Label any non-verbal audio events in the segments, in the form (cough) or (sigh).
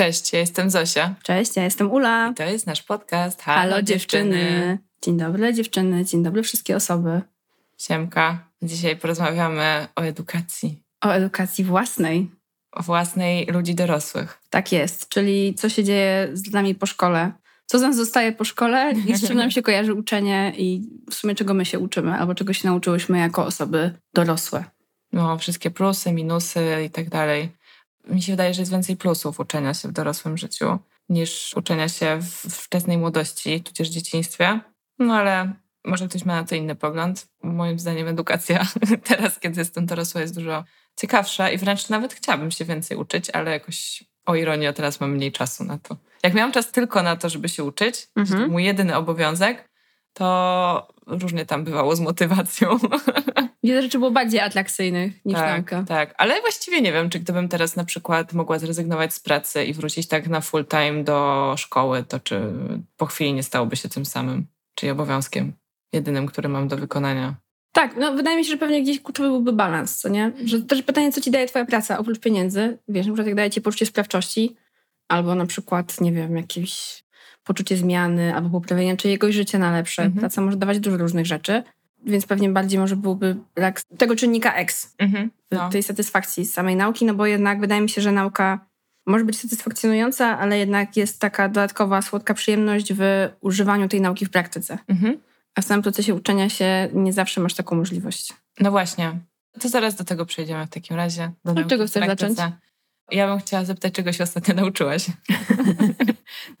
Cześć, ja jestem Zosia. Cześć, ja jestem Ula. I to jest nasz podcast Halo, Halo dziewczyny. dziewczyny. Dzień dobry dziewczyny, dzień dobry wszystkie osoby. Siemka. Dzisiaj porozmawiamy o edukacji. O edukacji własnej. O własnej ludzi dorosłych. Tak jest, czyli co się dzieje z nami po szkole. Co z nas zostaje po szkole i z czym nam się kojarzy uczenie i w sumie czego my się uczymy, albo czego się nauczyłyśmy jako osoby dorosłe. No, wszystkie plusy, minusy i tak dalej mi się wydaje, że jest więcej plusów uczenia się w dorosłym życiu niż uczenia się w wczesnej młodości, tudzież dzieciństwie. No ale może ktoś ma na to inny pogląd. Moim zdaniem edukacja (laughs) teraz, kiedy jestem dorosła, jest dużo ciekawsza i wręcz nawet chciałabym się więcej uczyć, ale jakoś o ironię teraz mam mniej czasu na to. Jak miałam czas tylko na to, żeby się uczyć, mhm. to mój jedyny obowiązek, to różnie tam bywało z motywacją. (laughs) Wiele rzeczy było bardziej atrakcyjnych niż tak, nauka. Tak, ale właściwie nie wiem, czy gdybym teraz na przykład mogła zrezygnować z pracy i wrócić tak na full time do szkoły, to czy po chwili nie stałoby się tym samym, czyli obowiązkiem jedynym, który mam do wykonania. Tak, no wydaje mi się, że pewnie gdzieś kluczowy byłby balans, co nie? Że też pytanie, co ci daje twoja praca oprócz pieniędzy. Wiesz, na przykład jak daje ci poczucie sprawczości, albo na przykład, nie wiem, jakieś poczucie zmiany, albo poprawienia czyjegoś życia na lepsze. Mhm. Praca może dawać dużo różnych rzeczy więc pewnie bardziej może byłby brak tego czynnika X, mhm, no. tej satysfakcji z samej nauki, no bo jednak wydaje mi się, że nauka może być satysfakcjonująca, ale jednak jest taka dodatkowa słodka przyjemność w używaniu tej nauki w praktyce. Mhm. A w samym procesie uczenia się nie zawsze masz taką możliwość. No właśnie. To zaraz do tego przejdziemy w takim razie. Do Od czego chcesz zacząć? Ja bym chciała zapytać, czego się ostatnio nauczyłaś.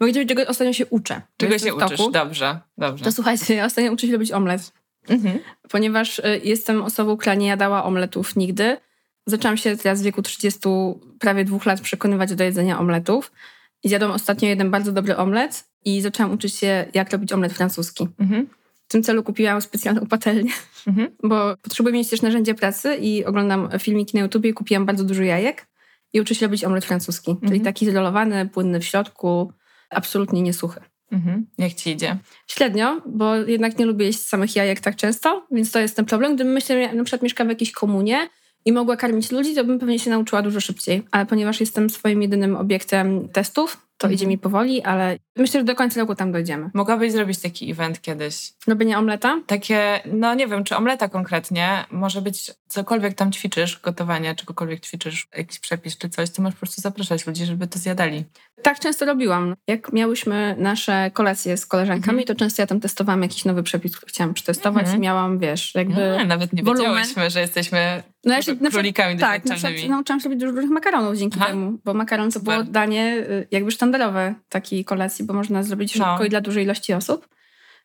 (laughs) Gdzie czego ostatnio się uczę. Czego się uczysz? Dobrze, dobrze. To słuchajcie, ja (laughs) ostatnio uczę się robić omlet. Mhm. Ponieważ y, jestem osobą, która nie jadała omletów nigdy. Zaczęłam się teraz w wieku 30, prawie dwóch lat przekonywać do jedzenia omletów. I zjadłam ostatnio jeden bardzo dobry omlet i zaczęłam uczyć się, jak robić omlet francuski. Mhm. W tym celu kupiłam specjalną patelnię, mhm. bo potrzebuję mieć też narzędzie pracy i oglądam filmiki na YouTubie i kupiłam bardzo dużo jajek i uczę się robić omlet francuski, czyli mhm. taki zrolowany, płynny w środku, absolutnie niesuchy. Mhm. Jak ci idzie? Średnio, bo jednak nie lubię jeść samych jajek tak często, więc to jest ten problem. Gdybym myślę, na przykład mieszkała w jakiejś komunie i mogła karmić ludzi, to bym pewnie się nauczyła dużo szybciej. Ale ponieważ jestem swoim jedynym obiektem testów, to mhm. idzie mi powoli, ale myślę, że do końca roku tam dojdziemy. Mogłabyś zrobić taki event kiedyś. Robienie omleta? Takie, no nie wiem, czy omleta konkretnie, może być cokolwiek tam ćwiczysz, gotowanie, czegokolwiek ćwiczysz, jakiś przepis czy coś, to możesz po prostu zapraszać ludzi, żeby to zjadali. Tak często robiłam. Jak miałyśmy nasze kolacje z koleżankami, mhm. to często ja tam testowałam jakiś nowy przepis, który chciałam przetestować mhm. i miałam, wiesz, jakby no, Nawet nie wolumen. wiedziałyśmy, że jesteśmy no, ja się, królikami Tak, na przykład nauczyłam się robić dużo różnych makaronów dzięki Aha. temu, bo makaron to było danie y, jakby sztandarowe takiej kolacji, bo można zrobić szybko no. i dla dużej ilości osób.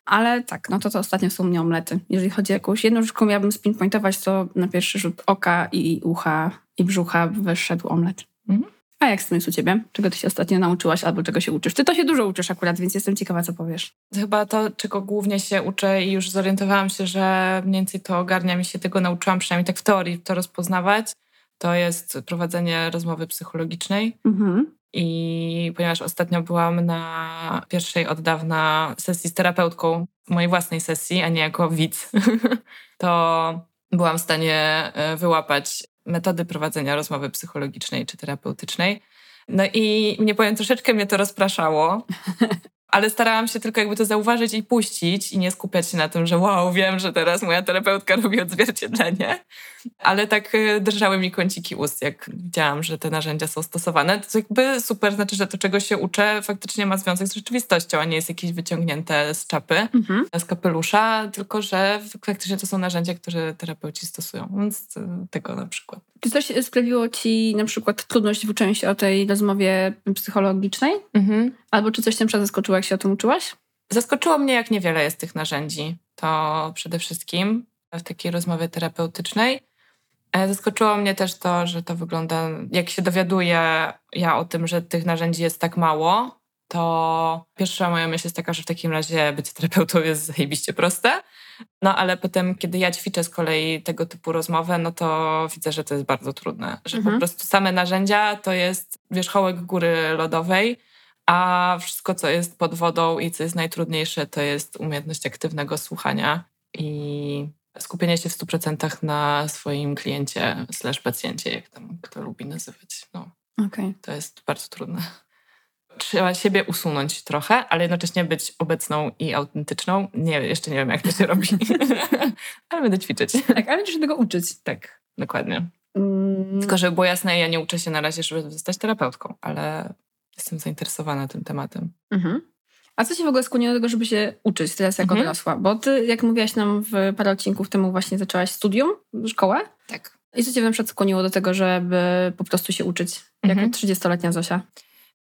Ale tak, no to to ostatnio są mnie omlety. Jeżeli chodzi o jakąś jedną rzeczką miałabym spinpointować, to na pierwszy rzut oka i ucha i brzucha wyszedł omlet. Mhm. A jak z tym jest u ciebie? Czego ty się ostatnio nauczyłaś albo czego się uczysz? Ty to się dużo uczysz akurat, więc jestem ciekawa, co powiesz. Chyba to, czego głównie się uczę i już zorientowałam się, że mniej więcej to ogarnia mi się tego nauczyłam, przynajmniej tak w teorii to rozpoznawać, to jest prowadzenie rozmowy psychologicznej. Mhm. I ponieważ ostatnio byłam na pierwszej od dawna sesji z terapeutką, mojej własnej sesji, a nie jako widz, (laughs) to byłam w stanie e, wyłapać metody prowadzenia rozmowy psychologicznej czy terapeutycznej. No i nie powiem, troszeczkę mnie to rozpraszało, (laughs) ale starałam się tylko jakby to zauważyć i puścić i nie skupiać się na tym, że wow, wiem, że teraz moja terapeutka robi odzwierciedlenie, ale tak e, drżały mi kąciki ust, jak widziałam, że te narzędzia są stosowane. To jakby super, znaczy, że to, czego się uczę, faktycznie ma związek z rzeczywistością, a nie jest jakieś wyciągnięte z czapy, mhm. z kapelusza, tylko że faktycznie to są narzędzia, które terapeuci stosują, więc e, tego na przykład. Czy coś sprawiło ci na przykład trudność w uczeniu się o tej rozmowie psychologicznej? Mhm. Albo czy coś cię zaskoczyło, jak się o tym uczyłaś? Zaskoczyło mnie, jak niewiele jest tych narzędzi. To przede wszystkim w takiej rozmowie terapeutycznej. E, zaskoczyło mnie też to, że to wygląda, jak się dowiaduję ja o tym, że tych narzędzi jest tak mało, to pierwsza moja myśl jest taka, że w takim razie być terapeutą jest zajebiście proste. No ale potem, kiedy ja ćwiczę z kolei tego typu rozmowę, no to widzę, że to jest bardzo trudne. Że mhm. po prostu same narzędzia to jest wierzchołek góry lodowej, a wszystko, co jest pod wodą i co jest najtrudniejsze, to jest umiejętność aktywnego słuchania i skupienia się w 100% na swoim kliencie slash pacjencie, jak tam kto lubi nazywać. No, okay. To jest bardzo trudne. Trzeba siebie usunąć trochę, ale jednocześnie być obecną i autentyczną. Nie, jeszcze nie wiem, jak to się robi, (laughs) ale będę ćwiczyć. Tak, ale będziesz się tego uczyć. Tak, dokładnie. Mm. Tylko żeby było jasne, ja nie uczę się na razie, żeby zostać terapeutką, ale jestem zainteresowana tym tematem. Mhm. A co się w ogóle skłoniło do tego, żeby się uczyć teraz jako mhm. dorosła? Bo ty, jak mówiłaś nam w parę odcinków temu, właśnie zaczęłaś studium, szkołę. Tak. I co cię na przykład skłoniło do tego, żeby po prostu się uczyć, jako mhm. 30-letnia Zosia?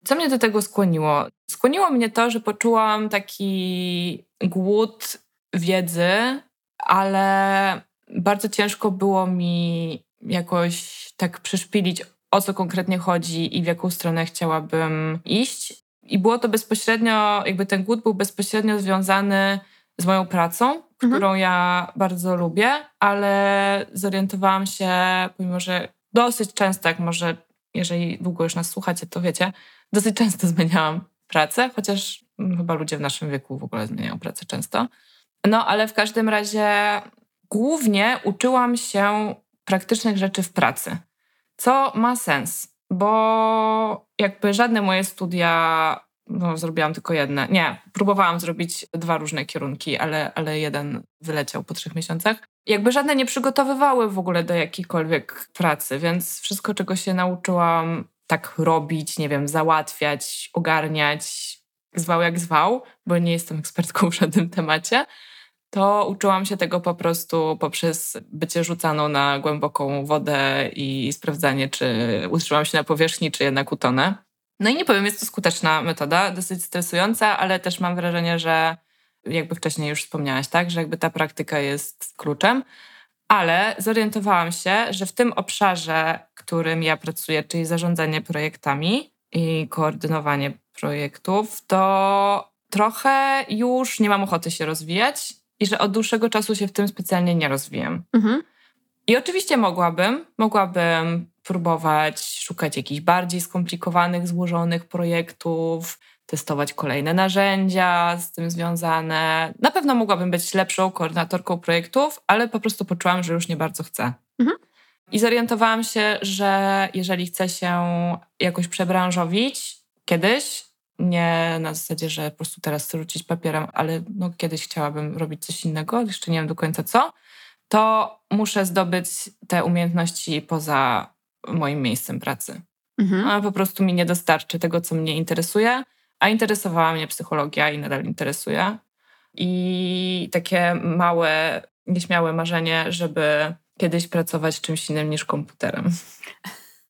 Co mnie do tego skłoniło? Skłoniło mnie to, że poczułam taki głód wiedzy, ale bardzo ciężko było mi jakoś tak przeszpilić, o co konkretnie chodzi i w jaką stronę chciałabym iść. I było to bezpośrednio, jakby ten głód był bezpośrednio związany z moją pracą, mhm. którą ja bardzo lubię, ale zorientowałam się, pomimo że dosyć często, jak może, jeżeli długo już nas słuchacie, to wiecie, dosyć często zmieniałam pracę, chociaż chyba ludzie w naszym wieku w ogóle zmieniają pracę często. No, ale w każdym razie głównie uczyłam się praktycznych rzeczy w pracy, co ma sens, bo jakby żadne moje studia, no zrobiłam tylko jedne. Nie, próbowałam zrobić dwa różne kierunki, ale, ale jeden wyleciał po trzech miesiącach. Jakby żadne nie przygotowywały w ogóle do jakiejkolwiek pracy, więc wszystko, czego się nauczyłam tak robić, nie wiem, załatwiać, ogarniać, zwał jak zwał, bo nie jestem ekspertką (laughs) w żadnym temacie, to uczyłam się tego po prostu poprzez bycie rzucaną na głęboką wodę i sprawdzanie, czy utrzymam się na powierzchni, czy jednak utonę. No i nie powiem, jest to skuteczna metoda, dosyć stresująca, ale też mam wrażenie, że jakby wcześniej już wspomniałaś, tak, że jakby ta praktyka jest kluczem. Ale zorientowałam się, że w tym obszarze, którym ja pracuję, czyli zarządzanie projektami i koordynowanie projektów, to trochę już nie mam ochoty się rozwijać i że od dłuższego czasu się w tym specjalnie nie rozwijam. Mhm. I oczywiście mogłabym, mogłabym próbować szukać jakichś bardziej skomplikowanych, złożonych projektów, testować kolejne narzędzia z tym związane. Na pewno mogłabym być lepszą koordynatorką projektów, ale po prostu poczułam, że już nie bardzo chcę. Mhm. I zorientowałam się, że jeżeli chcę się jakoś przebranżowić kiedyś, nie na zasadzie, że po prostu teraz chcę rzucić papierem, ale no, kiedyś chciałabym robić coś innego, jeszcze nie wiem do końca co, to muszę zdobyć te umiejętności poza moim miejscem pracy. Mhm. A po prostu mi nie dostarczy tego, co mnie interesuje, a interesowała mnie psychologia i nadal interesuje. I takie małe, nieśmiałe marzenie, żeby kiedyś pracować czymś innym niż komputerem.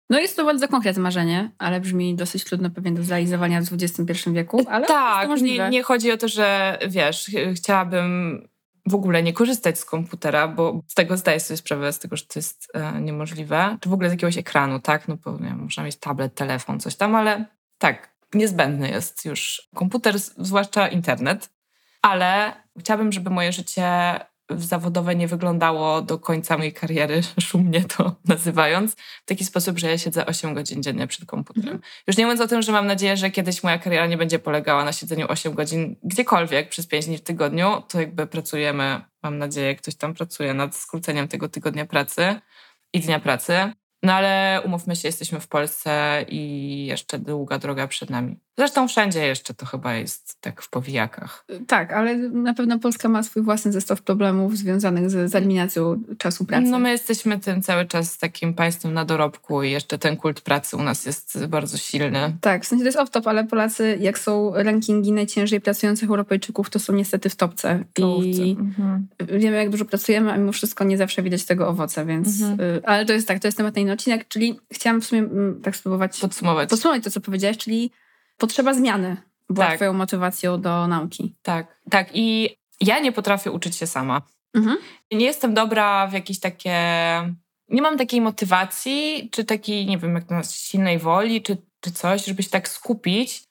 No jest to bardzo konkretne marzenie, ale brzmi dosyć trudno pewnie do zrealizowania w XXI wieku, ale Tak, nie, nie chodzi o to, że wiesz, chciałabym w ogóle nie korzystać z komputera, bo z tego zdaję sobie sprawę, z tego, że to jest e, niemożliwe. Czy w ogóle z jakiegoś ekranu, tak? No bo nie można mieć tablet, telefon, coś tam, ale tak, niezbędny jest już komputer, zwłaszcza internet. Ale chciałabym, żeby moje życie zawodowe nie wyglądało do końca mojej kariery, (laughs) szumnie to nazywając, w taki sposób, że ja siedzę 8 godzin dziennie przed komputerem. Mhm. Już nie mówiąc o tym, że mam nadzieję, że kiedyś moja kariera nie będzie polegała na siedzeniu 8 godzin gdziekolwiek przez 5 dni w tygodniu, to jakby pracujemy, mam nadzieję, ktoś tam pracuje nad skróceniem tego tygodnia pracy i dnia pracy. No ale umówmy się, jesteśmy w Polsce i jeszcze długa droga przed nami. Zresztą wszędzie jeszcze to chyba jest tak w powijakach. Tak, ale na pewno Polska ma swój własny zestaw problemów związanych z, z eliminacją czasu pracy. No my jesteśmy tym cały czas takim państwem na dorobku i jeszcze ten kult pracy u nas jest bardzo silny. Tak, w sensie to jest off-top, ale Polacy, jak są rankingi najciężej pracujących Europejczyków, to są niestety w topce. I mhm. wiemy, jak dużo pracujemy, a mimo wszystko nie zawsze widać tego owoce, więc... Mhm. Y, ale to jest tak, to jest temat na inny odcinek, czyli chciałam w sumie mm, tak spróbować... Podsumować. Podsumować to, co powiedziałeś, czyli potrzeba zmiany była tak. twoją motywacją do nauki. Tak, tak. I ja nie potrafię uczyć się sama. Mhm. Nie jestem dobra w jakieś takie... Nie mam takiej motywacji, czy takiej, nie wiem, jak na silnej woli, czy, czy coś, żeby się tak skupić,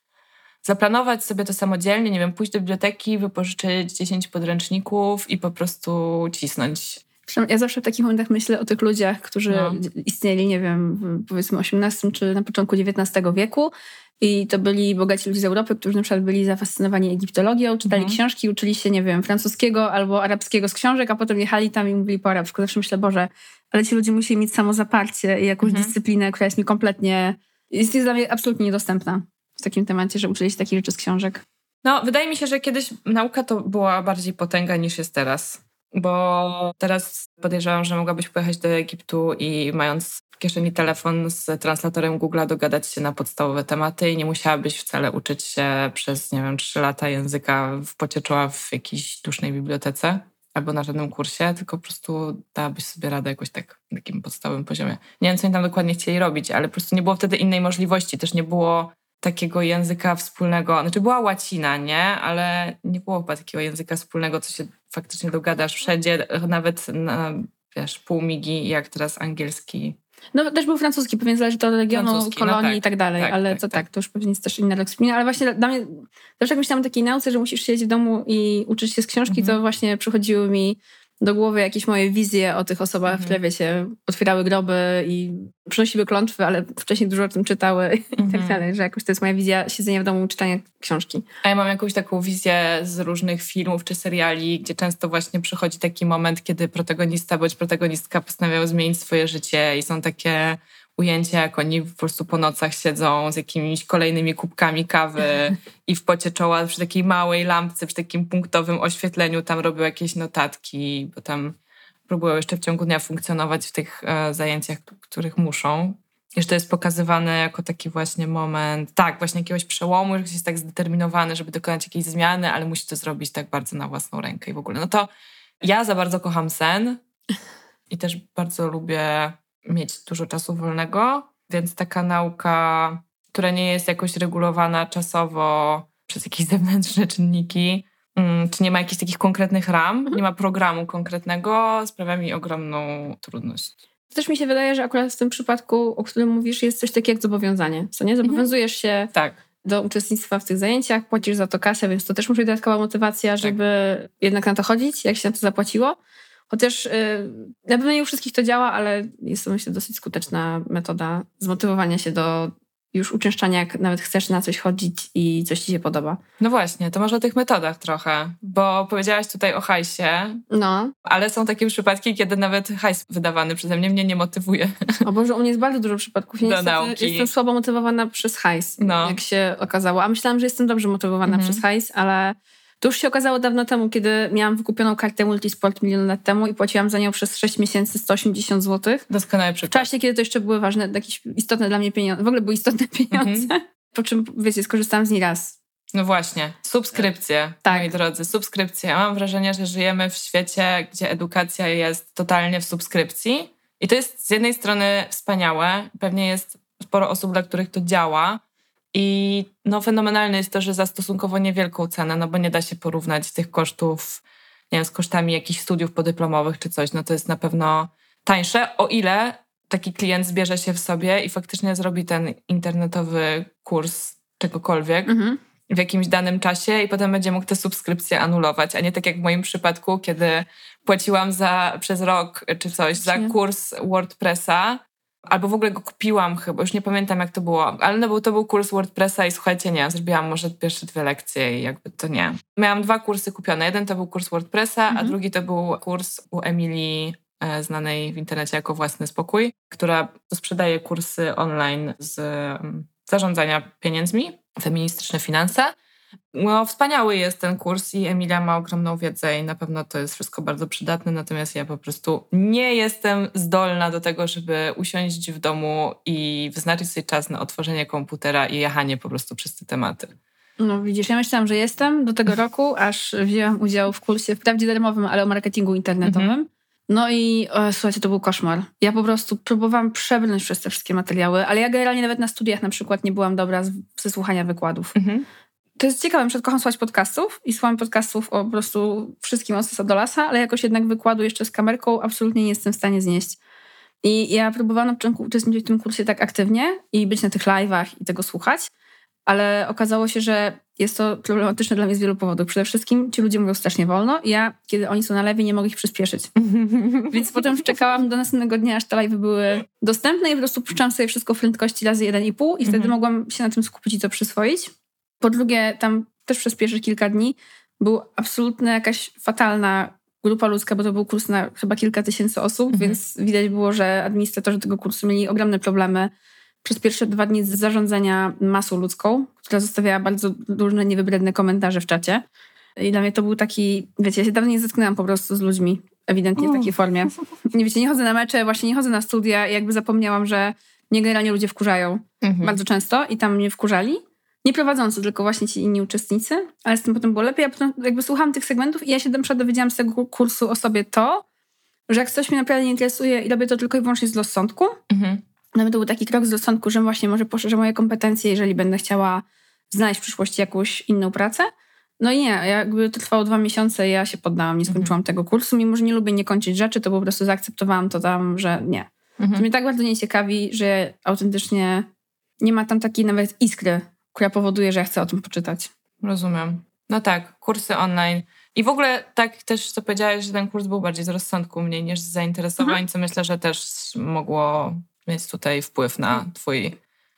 zaplanować sobie to samodzielnie, nie wiem, pójść do biblioteki, wypożyczyć 10 podręczników i po prostu cisnąć. Ja zawsze w takich momentach myślę o tych ludziach, którzy no. istnieli, nie wiem, w powiedzmy XVIII czy na początku XIX wieku i to byli bogaci ludzie z Europy, którzy na przykład byli zafascynowani egiptologią, czytali mhm. książki, uczyli się, nie wiem, francuskiego albo arabskiego z książek, a potem jechali tam i mówili po arabsku. Zawsze myślę, Boże, ale ci ludzie musieli mieć samozaparcie i jakąś mhm. dyscyplinę, która jest mi kompletnie, jest, jest dla mnie absolutnie niedostępna. w takim temacie, że uczyli się takich rzeczy z książek? No, wydaje mi się, że kiedyś nauka to była bardziej potęga niż jest teraz. Bo teraz podejrzewam, że mogłabyś pojechać do Egiptu i mając w kieszeni telefon z translatorem Google'a dogadać się na podstawowe tematy i nie musiałabyś wcale uczyć się przez, nie wiem, trzy lata języka w pocie w jakiejś dusznej bibliotece albo na żadnym kursie, tylko po prostu dałabyś sobie radę jakoś tak na takim podstawowym poziomie. Nie wiem, co oni tam dokładnie chcieli robić, ale po prostu nie było wtedy innej możliwości. Też nie było takiego języka wspólnego. Znaczy była łacina, nie? Ale nie było chyba takiego języka wspólnego, co się faktycznie dogadasz wszędzie, nawet na, wiesz, pół migi, jak teraz angielski. No też był francuski, pewnie zależy to od regionu, francuski, no kolonii no tak, i tak dalej, tak, ale tak, to tak, tak, to już pewnie jest też inna rozkmina, ale właśnie dla mnie, też jak myślałam o takiej nauce, że musisz siedzieć w domu i uczyć się z książki, mhm. to właśnie przychodziły mi do głowy jakieś moje wizje o tych osobach, mhm. które wiecie, otwierały groby i przynosiły klątwy, ale wcześniej dużo o tym czytały mhm. i tak mhm. dalej, że jakoś to jest moja wizja siedzenia w domu, czytania książki. A ja mam jakąś taką wizję z różnych filmów czy seriali, gdzie często właśnie przychodzi taki moment, kiedy protagonista bądź protagonistka postanawiają zmienić swoje życie i są takie ujęcia, jak oni po prostu po nocach siedzą z jakimiś kolejnymi kubkami kawy i w pocie czoła przy takiej małej lampce, przy takim punktowym oświetleniu tam robią jakieś notatki, bo tam próbują jeszcze w ciągu dnia funkcjonować w tych e, zajęciach, których muszą. Jeszcze jest pokazywane jako taki właśnie moment, tak, właśnie jakiegoś przełomu, że ktoś jest tak zdeterminowany, żeby dokonać jakiejś zmiany, ale musi to zrobić tak bardzo na własną rękę i w ogóle. No to ja za bardzo kocham sen i też bardzo lubię mieć dużo czasu wolnego, więc taka nauka, która nie jest jakoś regulowana czasowo przez jakieś (laughs) zewnętrzne czynniki, mm, czy nie ma jakichś takich konkretnych ram, mhm. nie ma programu konkretnego, sprawia mi ogromną trudność. Też mi się wydaje, że akurat w tym przypadku, o którym mówisz, jest coś takiego jak zobowiązanie. Co nie? Mhm. Zobowiązujesz się tak. do uczestnictwa w tych zajęciach, płacisz za to kasę, więc to też musi być dodatkowa motywacja, tak. żeby tak. jednak na to chodzić, jak się na to zapłaciło. Chociaż yy, na pewno nie u wszystkich to działa, ale jest to myślę dosyć skuteczna metoda zmotywowania się do już uczęszczania, jak nawet chcesz na coś chodzić i coś ci się podoba. No właśnie, to może o tych metodach trochę, bo powiedziałaś tutaj o hajsie, no. ale są takie przypadki, kiedy nawet hajs wydawany przeze mnie mnie nie motywuje. O Boże, u mnie jest bardzo dużo przypadków. Ja do nauki. Jestem słabo motywowana przez hajs, no. jak się okazało. A myślałam, że jestem dobrze motywowana mhm. przez hajs, ale to już się okazało dawno temu, kiedy miałam wykupioną kartę Multisport milion lat temu i płaciłam za nią przez 6 miesięcy 180 zł. Doskonały przykład. W czasie, kiedy to jeszcze były ważne, jakieś istotne dla mnie pieniądze, w ogóle były istotne (laughs) pieniądze. Mhm. Po czym, wiecie, skorzystałam z niej raz. No właśnie, subskrypcje, tak. moi drodzy, subskrypcje. Mam wrażenie, że żyjemy w świecie, gdzie edukacja jest totalnie w subskrypcji. I to jest z jednej strony wspaniałe, pewnie jest sporo osób, dla których to działa, i no, fenomenalne jest to, że za stosunkowo niewielką cenę, no bo nie da się porównać tych kosztów nie wiem, z kosztami jakichś studiów podyplomowych czy coś. No to jest na pewno tańsze, o ile taki klient zbierze się w sobie i faktycznie zrobi ten internetowy kurs czegokolwiek mhm. w jakimś danym czasie i potem będzie mógł te subskrypcje anulować, a nie tak jak w moim przypadku, kiedy płaciłam za, przez rok czy coś za kurs WordPressa albo w ogóle go kupiłam chyba, już nie pamiętam jak to było, ale no, był, to był kurs WordPressa i słuchajcie, nie, zrobiłam może pierwsze dwie lekcje i jakby to nie. Miałam dwa kursy kupione. Jeden to był kurs WordPressa, mhm. a drugi to był kurs u Emilii e, znanej w internecie jako Własny Spokój, która sprzedaje kursy online z mm, zarządzania pieniędzmi, feministyczne finanse. No, wspaniały jest ten kurs i Emilia ma ogromną wiedzę i na pewno to jest wszystko bardzo przydatne, natomiast ja po prostu nie jestem zdolna do tego, żeby usiąść w domu i wyznaczyć sobie czas na otworzenie komputera i jechanie po prostu przez te tematy. No widzisz, ja myślałam, że jestem do tego roku, aż wzięłam udział w kursie, wprawdzie darmowym, ale o marketingu internetowym. Mhm. No i o, słuchajcie, to był koszmar. Ja po prostu próbowałam przebrnąć przez te wszystkie materiały, ale ja generalnie nawet na studiach na przykład nie byłam dobra ze słuchania wykładów. Mhm to jest ciekawe, na kocham słuchać podcastów i słucham podcastów o po prostu wszystkim od do lasa, ale jakoś jednak wykładu jeszcze z kamerką absolutnie nie jestem w stanie znieść. I ja próbowałam na początku uczestniczyć w tym kursie tak aktywnie i być na tych live'ach i tego słuchać, ale okazało się, że jest to problematyczne dla mnie z wielu powodów. Przede wszystkim ci ludzie mówią strasznie wolno i ja, kiedy oni są na lewie, nie mogę ich przyspieszyć. (laughs) Więc potem czekałam do następnego dnia, aż te live'y były dostępne i po prostu puszczałam sobie wszystko w prędkości razy 1,5 i wtedy mhm. mogłam się na tym skupić i to przyswoić. Po drugie, tam też przez pierwsze kilka dni był absolutnie jakaś fatalna grupa ludzka, bo to był kurs na chyba kilka tysięcy osób, mhm. więc widać było, że administratorzy tego kursu mieli ogromne problemy przez pierwsze dwa dni z zarządzania masą ludzką, która zostawiała bardzo różne niewybredne komentarze w czacie. I dla mnie to był taki, wiecie, ja się dawno nie zetknęłam po prostu z ludźmi, ewidentnie w takiej formie. (laughs) Nie wiecie, nie chodzę na mecze, właśnie nie chodzę na studia i jakby zapomniałam, że mnie generalnie ludzie wkurzają mhm. bardzo często i tam mnie wkurzali. Nie prowadzący, tylko właśnie ci inni uczestnicy, ale z tym potem było lepiej. Ja potem jakby słuchałam tych segmentów i ja się na dowiedziałam z tego kursu o sobie to, że jak coś mnie naprawdę nie interesuje i robię to tylko i wyłącznie z rozsądku, mhm. no to był taki krok z rozsądku, że właśnie może poszerzę moje kompetencje, jeżeli będę chciała znaleźć w przyszłości jakąś inną pracę. No i nie, jakby to trwało dwa miesiące ja się poddałam, nie skończyłam mhm. tego kursu, mimo że nie lubię nie kończyć rzeczy, to po prostu zaakceptowałam to tam, że nie. Mhm. To mnie tak bardzo nie ciekawi, że autentycznie nie ma tam takiej nawet iskry, która powoduje, że ja chcę o tym poczytać. Rozumiem. No tak, kursy online. I w ogóle tak też, co powiedziałeś, że ten kurs był bardziej z rozsądku mniej niż z zainteresowań, mhm. co myślę, że też mogło mieć tutaj wpływ na twój,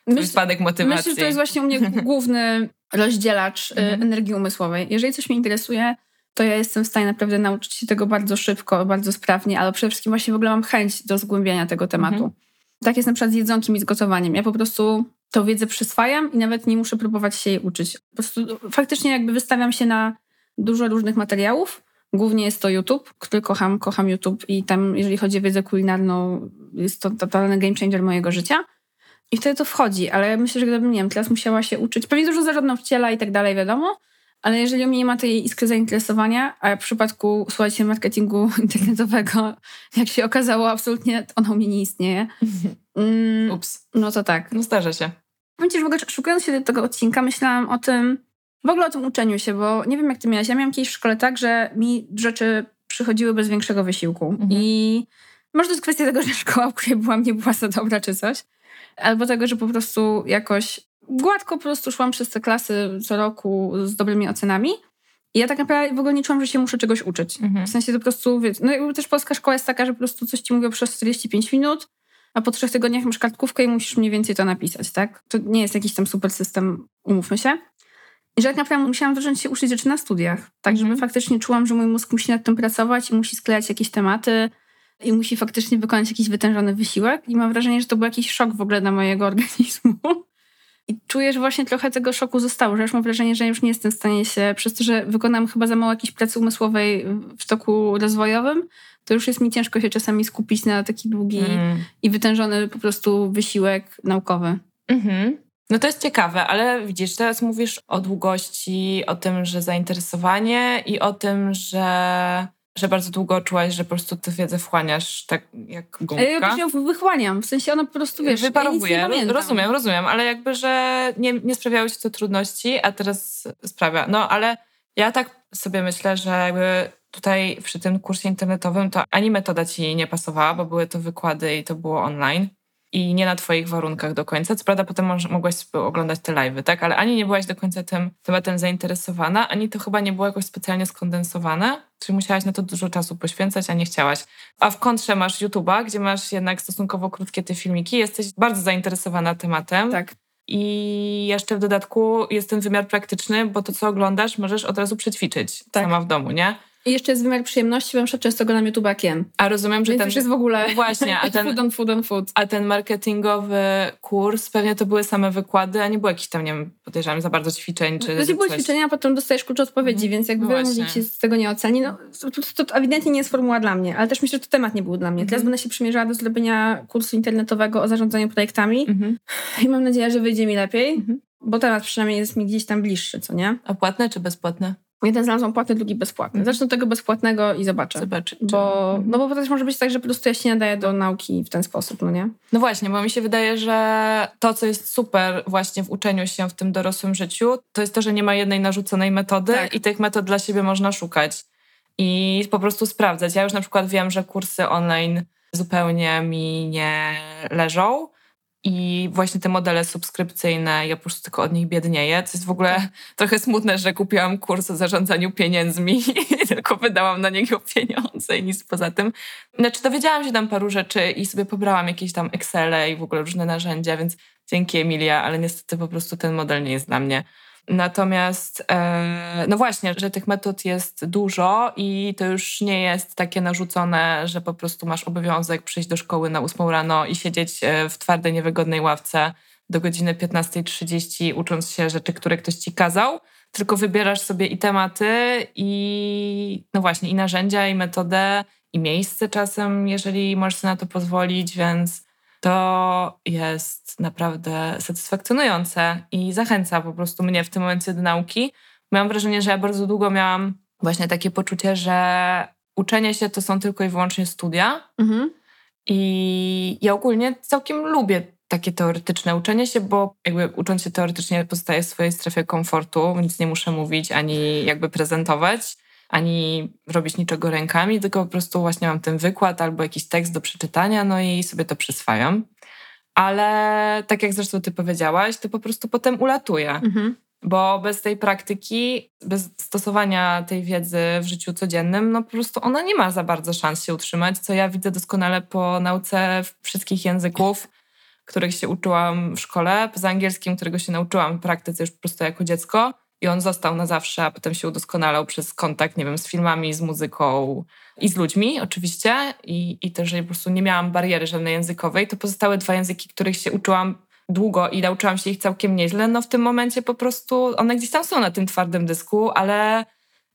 twój myśl, spadek motywacji. Myślę, że to jest właśnie u mnie (laughs) główny rozdzielacz y, mhm. energii umysłowej. Jeżeli coś mnie interesuje, to ja jestem w stanie naprawdę nauczyć się tego bardzo szybko, bardzo sprawnie, ale przede wszystkim właśnie w ogóle mam chęć do zgłębiania tego tematu. Mhm. Tak jest na przykład z jedzonkiem i z gotowaniem. Ja po prostu tą wiedzę przyswajam i nawet nie muszę próbować się jej uczyć. Po prostu faktycznie jakby wystawiam się na dużo różnych materiałów. Głównie jest to YouTube, który kocham, kocham YouTube i tam, jeżeli chodzi o wiedzę kulinarną, jest to totalny game changer mojego życia. I wtedy to wchodzi, ale myślę, że gdybym, nie wiem, teraz musiała się uczyć, pewnie dużo nauczyciela i tak dalej, wiadomo, ale jeżeli u mnie nie ma tej iskry zainteresowania, a w przypadku, słuchajcie, marketingu (laughs) internetowego, jak się okazało, absolutnie ona u mnie nie istnieje. (laughs) Mm, Ups. No to tak. No zdarza się. Powiem ci, że w ogóle szukając się do tego odcinka, myślałam o tym, w ogóle o tym uczeniu się, bo nie wiem jak ty miałaś. Ja miałam kiedyś w szkole tak, że mi rzeczy przychodziły bez większego wysiłku. Mhm. I może to jest kwestia tego, że szkoła, w której byłam, nie była za dobra czy coś. Albo tego, że po prostu jakoś gładko po prostu szłam przez te klasy co roku z dobrymi ocenami. I ja tak naprawdę w ogóle nie czułam, że się muszę czegoś uczyć. Mhm. W sensie to po prostu, no jakby też polska szkoła jest taka, że po prostu coś ci mówią przez 45 minut, a po trzech tygodniach masz kartkówkę i musisz mniej więcej to napisać, tak? To nie jest jakiś tam super system, umówmy się. I że tak naprawdę musiałam zacząć się uczyć rzeczy na studiach. Tak, żeby mhm. faktycznie czułam, że mój mózg musi nad tym pracować i musi sklejać jakieś tematy i musi faktycznie wykonać jakiś wytężony wysiłek. I mam wrażenie, że to był jakiś szok w ogóle dla mojego (laughs) organizmu. I czuję, że właśnie trochę tego szoku zostało, że już mam wrażenie, że już nie jestem w stanie się, przez to, że wykonam chyba za mało jakiejś pracy umysłowej w toku rozwojowym, to już jest mi ciężko się czasami skupić na taki długi mm. i wytężony po prostu wysiłek naukowy. Mhm. No to jest ciekawe, ale widzisz, teraz mówisz o długości, o tym, że zainteresowanie i o tym, że, że bardzo długo czułaś, że po prostu tę wiedzę wchłaniasz tak jak gumka. Ja ją wychłaniam, w sensie ona po prostu, wiesz, Wyparowuje. Ja rozumiem, rozumiem, ale jakby, że nie, nie sprawiały ci to trudności, a teraz sprawia. No ale ja tak sobie myślę, że jakby tutaj przy tym kursie internetowym to ani metoda ci nie pasowała, bo były to wykłady i to było online i nie na twoich warunkach do końca. Co prawda potem mogłaś oglądać te live'y, tak? Ale ani nie byłaś do końca tym tematem zainteresowana, ani to chyba nie było jakoś specjalnie skondensowane, czyli musiałaś na to dużo czasu poświęcać, a nie chciałaś. A w kontrze masz YouTube'a, gdzie masz jednak stosunkowo krótkie te filmiki, jesteś bardzo zainteresowana tematem. Tak. I jeszcze w dodatku jest ten wymiar praktyczny, bo to, co oglądasz, możesz od razu przećwiczyć tak. sama w domu, nie? I jeszcze jest wymiar przyjemności, bo na często go na YouTube jem. A rozumiem, że Więc ten... już jest w ogóle no właśnie, a (laughs) ten, food on food on food. A ten marketingowy kurs, pewnie to były same wykłady, a nie było jakichś tam, nie wiem, podejrzewam, za bardzo ćwiczeń czy To były ćwiczenia, a potem dostajesz klucz odpowiedzi, mm, więc jakby no ci z tego nie oceni. No, to, to, ewidentnie nie jest formuła dla mnie, ale też myślę, że to temat nie był dla mnie. Teraz mm. będę się przymierzała do zrobienia kursu internetowego o zarządzaniu projektami mm-hmm. (laughs) i mam nadzieję, że wyjdzie mi lepiej, mm-hmm. bo temat przynajmniej jest mi gdzieś tam bliższy, co nie? A płatne czy bezpłatne? Jeden znalazłam płatny, drugi bezpłatny. Zacznę od tego bezpłatnego i zobaczę. Zobaczyć. Bo, no bo to też może być tak, że po prostu ja się nie nadaję do nauki w ten sposób, no nie? No właśnie, bo mi się wydaje, że to, co jest super właśnie w uczeniu się w tym dorosłym życiu, to jest to, że nie ma jednej narzuconej metody tak. i tych metod dla siebie można szukać i po prostu sprawdzać. Ja już na przykład wiem, że kursy online zupełnie mi nie leżą, i właśnie te modele subskrypcyjne, ja po prostu tylko od nich biednieję. To jest w ogóle trochę smutne, że kupiłam kurs o zarządzaniu pieniędzmi (laughs) i tylko wydałam na niego pieniądze i nic poza tym. Znaczy dowiedziałam się tam paru rzeczy i sobie pobrałam jakieś tam Excele i w ogóle różne narzędzia, więc dzięki Emilia, ale niestety po prostu ten model nie jest dla mnie. Natomiast, e, no właśnie, że tych metod jest dużo i to już nie jest takie narzucone, że po prostu masz obowiązek przyjść do szkoły na ósmą rano i siedzieć e, w twardej, niewygodnej ławce do godziny 15.30 ucząc się rzeczy, które ktoś ci kazał, tylko wybierasz sobie i tematy, i no właśnie, i narzędzia, i metodę, i miejsce czasem, jeżeli możesz sobie na to pozwolić, więc to jest naprawdę satysfakcjonujące i zachęca po prostu mnie w tym momencie do nauki. Mam wrażenie, że ja bardzo długo miałam właśnie takie poczucie, że uczenie się to są tylko i wyłącznie studia. Mhm. I ja ogólnie całkiem lubię takie teoretyczne uczenie się, bo jakby ucząc się teoretycznie pozostaję w swojej strefie komfortu, nic nie muszę mówić ani jakby prezentować, ani robić niczego rękami, tylko po prostu właśnie mam ten wykład albo jakiś tekst do przeczytania, no i sobie to przyswajam. Ale tak jak zresztą ty powiedziałaś, to po prostu potem ulatuje. Mhm. Bo bez tej praktyki, bez stosowania tej wiedzy w życiu codziennym, no po prostu ona nie ma za bardzo szans się utrzymać, co ja widzę doskonale po nauce wszystkich języków, których się uczyłam w szkole, poza angielskim, którego się nauczyłam w praktyce już po prostu jako dziecko. I on został na zawsze, a potem się udoskonalał przez kontakt, nie wiem, z filmami, z muzyką i z ludźmi oczywiście. I, i też, że po prostu nie miałam bariery żadnej językowej, to pozostałe dwa języki, których się uczyłam długo i nauczyłam się ich całkiem nieźle, no w tym momencie po prostu one gdzieś tam są na tym twardym dysku, ale